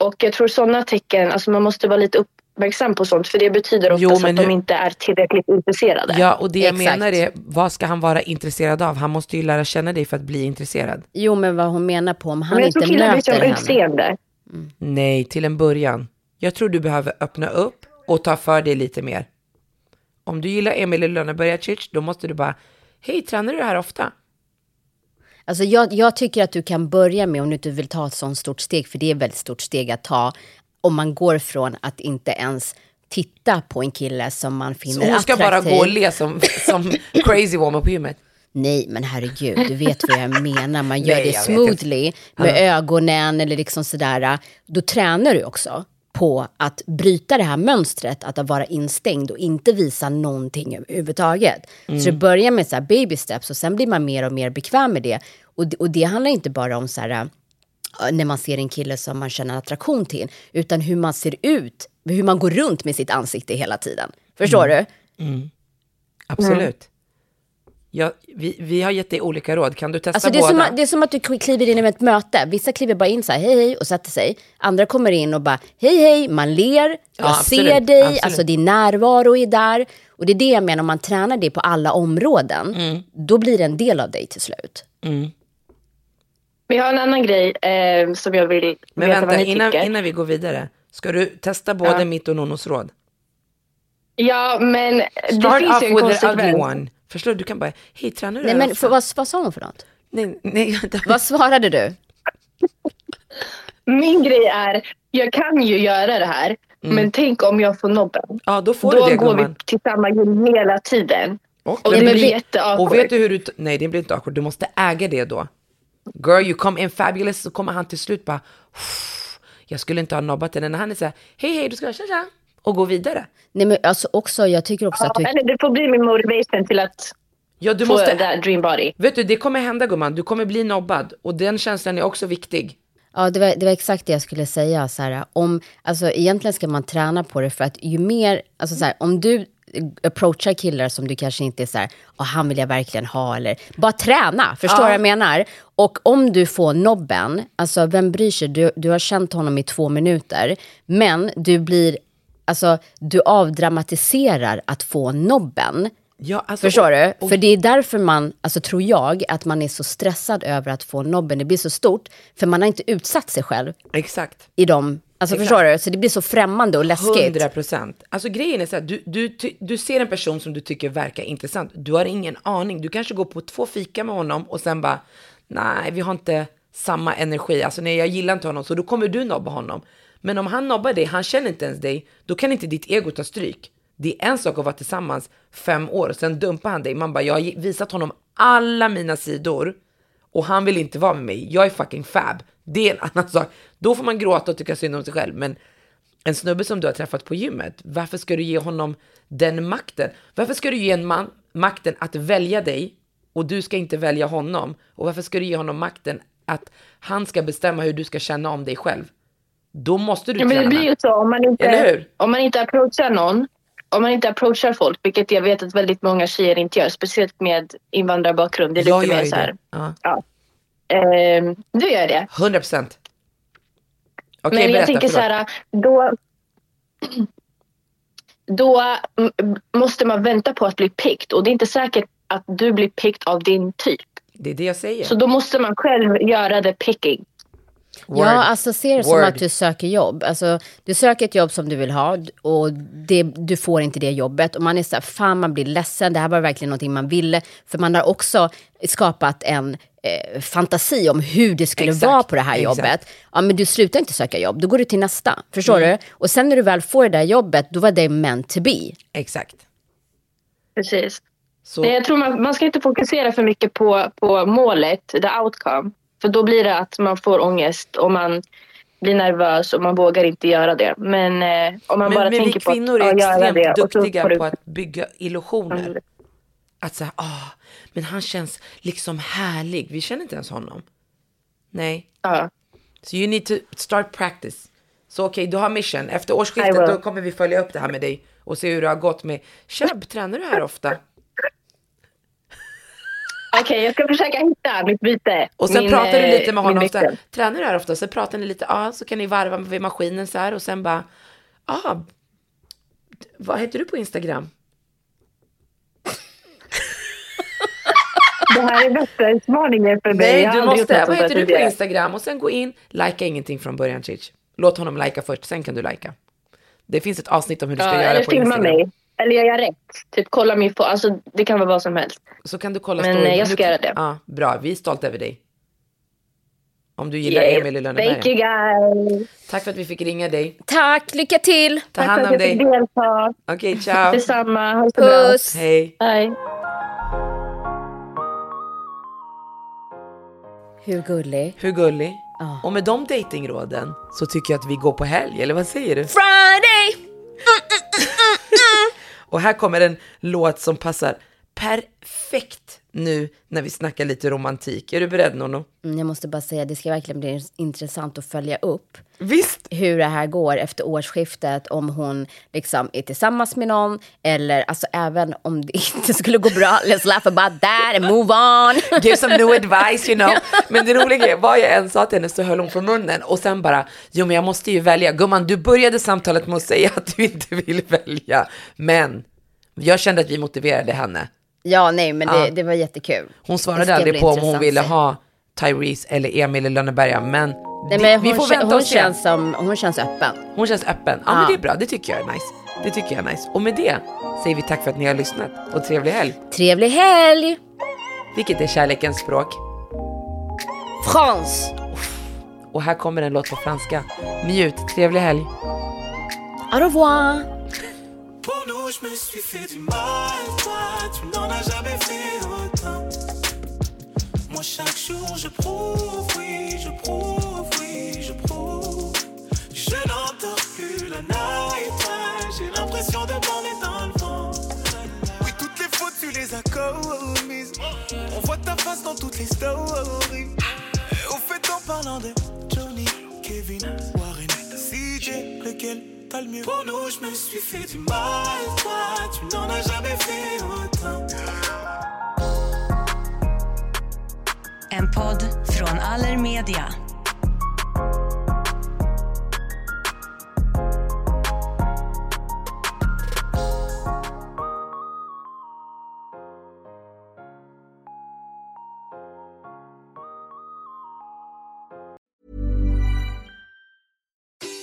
S7: Och jag tror sådana tecken, alltså man måste vara lite uppmärksam på sånt för det betyder
S1: Jo,
S7: oftast
S1: men
S7: att de
S1: nu-
S7: inte är tillräckligt intresserade.
S1: Ja, och det jag
S2: Exakt.
S1: menar är, vad ska han vara intresserad av? Han måste ju lära känna dig för att bli intresserad.
S2: Jo, men vad hon menar på om han
S7: Men jag
S2: inte
S7: tror killar blir
S2: möter henne.
S7: utseende.
S1: Nej, till en början. Jag tror du behöver öppna upp och ta för dig lite mer. Om du gillar Emil i Lönneberga då måste du bara, hej, tränar du här ofta?
S2: Alltså jag, jag tycker att du kan börja med, om du inte vill ta ett sånt stort steg, för det är ett väldigt stort steg att ta, om man går från att inte ens titta på en kille som man
S1: Så
S2: finner
S1: hon ska bara
S2: attraktiv.
S1: gå och le som, som crazy woman på gymmet.
S2: Nej, men herregud, du vet vad jag menar. Man gör
S1: Nej,
S2: det smoothly med ögonen eller liksom sådär. Då tränar du också på att bryta det här mönstret att vara instängd och inte visa någonting överhuvudtaget. Så det börjar med så här baby steps och sen blir man mer och mer bekväm med det. Och, det- och det handlar inte bara om så här äh, när man ser en kille som man känner attraktion till, utan hur man ser ut, hur man går runt med sitt ansikte hela tiden. Förstår du?
S1: Absolut. Ja, vi, vi har gett dig olika råd. Kan du testa
S2: Alltså det, är
S1: båda?
S2: som, att- det är som att du kliver in i ett möte. Vissa kliver bara in så här, hej hej, och sätter sig. Andra kommer in och bara, hej hej, man ler, jag
S1: absolut,
S2: ser dig,
S1: absolut.
S2: alltså din närvaro är där. Och det är det jag menar, om man tränar det på alla områden,
S1: Mm.
S2: då blir det en del av dig till slut.
S7: Vi har en annan grej eh, som jag vill
S1: Men
S7: veta vad
S1: vänta,
S7: ni
S1: innan,
S7: tycker.
S1: innan vi går vidare. Ska du testa både
S7: Ja.
S1: mitt och Nonnos råd?
S7: Ja, men det
S1: Start
S7: finns
S1: off
S7: ju en konsekvens.
S1: Förstår du? Du kan bara, hej, tränar du
S2: Nej men för, vad, vad sa hon för något?
S1: Nej, nej.
S2: Vad svarade du?
S7: Min grej är, jag kan ju göra det här, men tänk om jag får nobben.
S1: Ja, då får
S7: Då
S1: du det
S7: går vi
S1: gumman.
S7: till samma gym hela tiden.
S1: Och,
S7: Och
S1: det blir,
S7: blir
S1: och
S7: jätteawkward.
S1: vet du hur du... Nej, det blir inte awkward. Du måste äga det då. Girl, you come in fabulous. Så kommer han till slut bara... "Uff, Jag skulle inte ha nobbat henne. När han är så här, hej, hej, du ska tja, tja. Och gå vidare.
S2: Nej men alltså också, jag tycker också att du...
S7: Eller det får bli min motivation till att
S1: Ja, du
S7: få
S1: måste...
S7: that dream body.
S1: Vet du, det kommer hända gumman. Du kommer bli nobbad. Och den känslan är också viktig.
S2: Ja, det var, det var exakt det jag skulle säga. Så här, om, alltså, egentligen ska man träna på det för att ju mer, alltså, så här, om du approachar killar som du kanske inte är så här, "Åh, han vill jag verkligen ha eller bara träna, förstår du vad jag menar? Och om du får nobben, alltså vem bryr sig, du, du har känt honom i två minuter, men du blir, alltså du avdramatiserar att få nobben.
S1: Ja, alltså,
S2: Förstår
S1: och-
S2: du?
S1: och-
S2: För det är därför man, alltså tror jag, att man är så stressad över att få nobben. Det blir så stort, för man har inte utsatt sig själv
S1: Exakt.
S2: i dem. Alltså
S1: Exakt.
S2: förstår du? Så det blir så främmande och läskigt.
S1: 100 procent. Alltså grejen är så här, du, du, du ser en person som du tycker verkar intressant. Du har ingen aning. Du kanske går på två fika med honom och sen bara, nej, vi har inte samma energi. Alltså nej, jag gillar inte honom. Så då kommer du nobba honom. Men om han nobbar dig, han känner inte ens dig, då kan inte ditt ego ta stryk. Det är en sak att vara tillsammans fem år och sen dumpar han dig. Man bara, jag har visat honom alla mina sidor och han vill inte vara med mig. Jag är fucking fab. Det är en annan sak. Då får man gråta och tycka synd om sig själv. Men en snubbe som du har träffat på gymmet, varför ska du ge honom den makten? Varför ska du ge en man makten att välja dig och du ska inte välja honom? Och varför ska du ge honom makten att han ska bestämma hur du ska känna om dig själv? Då måste du
S7: Ja, men det blir ju så om man inte, om man inte approachar någon. Om man inte approachar folk, vilket jag vet att väldigt många tjejer inte gör, speciellt med invandrarbakgrund. Det är
S1: Jag
S7: lite
S1: gör
S7: mer så här.
S1: det. Ja.
S7: Ja. Ehm, du gör det.
S1: 100 procent. Okej,
S7: Men jag
S1: berätta.
S7: tänker så
S1: förlåt.
S7: här, då, då måste man vänta på att bli picked och det är inte säkert att du blir picked av din typ.
S1: Det är det jag säger.
S7: Så då måste man själv göra det picking.
S1: Word.
S2: Ja, alltså se det som att du söker jobb. Alltså, du söker ett jobb som du vill ha och det, du får inte det jobbet. Och man är så här, fan man blir ledsen, det här var verkligen någonting man ville. För man har också skapat en eh, fantasi om hur det skulle
S1: Exakt,
S2: vara på det här
S1: exakt.
S2: jobbet. Ja, men du slutar inte söka jobb, då går du till nästa. Förstår
S1: Mm.
S2: du? Och sen när du väl får det där jobbet, då var det meant to be.
S1: Exakt.
S7: Precis.
S1: Så,
S7: Nej, jag tror man, man ska inte fokusera för mycket på, på målet, the outcome. För då blir det att man får ångest och man blir nervös och man vågar inte göra det. Men eh, om man
S1: men,
S7: bara
S1: men vi
S7: tänker på
S1: kvinnor
S7: att
S1: är
S7: ja, göra
S1: extremt
S7: det. och så
S1: duktiga
S7: du-
S1: på att bygga illusioner.
S7: Mm.
S1: Att säga, ah, men han känns liksom härlig. Vi känner inte ens honom. Nej.
S7: Ja.
S1: Så you need to start practice. Så okej, du har mission. Efter årsskiftet då kommer vi följa upp det här med dig och se hur det har gått med Chab. Tränar du här ofta?
S7: Okej, jag ska försöka hitta mitt byte.
S1: Och sen
S7: Min,
S1: pratar du
S7: eh,
S1: lite med
S7: min
S1: honom
S7: nyckel.
S1: Tränar du här ofta, så pratar ni lite, ja, så kan ni varva vid maskinen så här och sen bara, ja, vad heter du på Instagram?
S7: Det här är bästa utmaningen för mig.
S1: Nej, du måste, vad heter du på. Instagram? Och sen gå in, likea ingenting från början, Chich. Låt honom likea först, sen kan du likea. Det finns ett avsnitt om hur du ska
S7: Ja,
S1: göra på Instagram.
S7: mig. Eller gör jag rätt? Typ kolla min på, alltså det kan vara vad som helst.
S1: Så kan du kolla
S7: Men, eh, jag
S1: Nu
S7: ska
S1: kan-
S7: göra det.
S1: Ja, bra, vi är stolta över dig. Om du gillar
S7: Yeah.
S1: Emil i
S7: Thank you
S1: Lönneberga.
S7: guys.
S1: Tack för att vi fick ringa dig.
S2: Tack, lycka till!
S1: Ta
S7: Tack
S1: hand
S7: för
S1: om
S7: att jag fick
S1: dig.
S7: delta.
S1: Okej, ciao.
S7: Detsamma. Ha det så bra.
S2: Puss!
S1: Hej.
S7: Hej.
S2: Hur gullig?
S1: Hur gullig?
S2: Ja.
S1: Och med de datingråden så tycker jag att vi går på helg, eller vad säger du?
S2: Friday!
S1: Och här kommer en låt som passar perfekt nu när vi snackar lite romantik. Är du beredd Nono?
S2: Mm, Jag måste bara säga, det ska verkligen bli intressant att följa upp
S1: Visst!
S2: hur det här går efter årsskiftet, om hon liksom är tillsammans med någon eller alltså även om det inte skulle gå bra, let's laugh about that and move on.
S1: Give some new advice you know. Men det roliga är, vad jag än sa till henne så höll hon för munnen och sen bara, jo men jag måste ju välja. Gumman, du började samtalet med att säga att du inte vill välja. Men jag kände att vi motiverade henne.
S2: Ja, nej, men det, det var jättekul.
S1: Hon svarade aldrig på om hon ville ha Tyrese eller Emil i Lönneberga, men,
S2: Nej,
S1: det-
S2: men
S1: vi
S2: hon,
S1: får
S2: kä-
S1: vänta
S2: hon,
S1: och se.
S2: känns som, hon känns öppen.
S1: Hon känns öppen. Ja. men det är bra. Det tycker jag är nice. Det tycker jag är nice. Och med det säger vi tack för att ni har lyssnat och trevlig helg.
S2: Trevlig helg!
S1: Vilket är kärlekens språk.
S2: France!
S1: Och här kommer en låt på franska. Njut, trevlig helg.
S2: Au revoir!
S3: Pour nous, je me suis fait du mal. Toi, tu n'en as jamais fait autant. Moi, chaque jour, je prouve, oui, je prouve, oui, je prouve. Je n'entends plus la night. J'ai l'impression de m'enlever dans le vent. Oui, toutes les fautes, tu les as commises. On voit ta face dans toutes les stories. Au fait, en parlant de Johnny, Kevin, Warren, CJ, lequel? T'as le mieux Pour nous, je me suis fait du mal. Toi, tu n'en as jamais fait autant.
S8: En podd från Allermedia.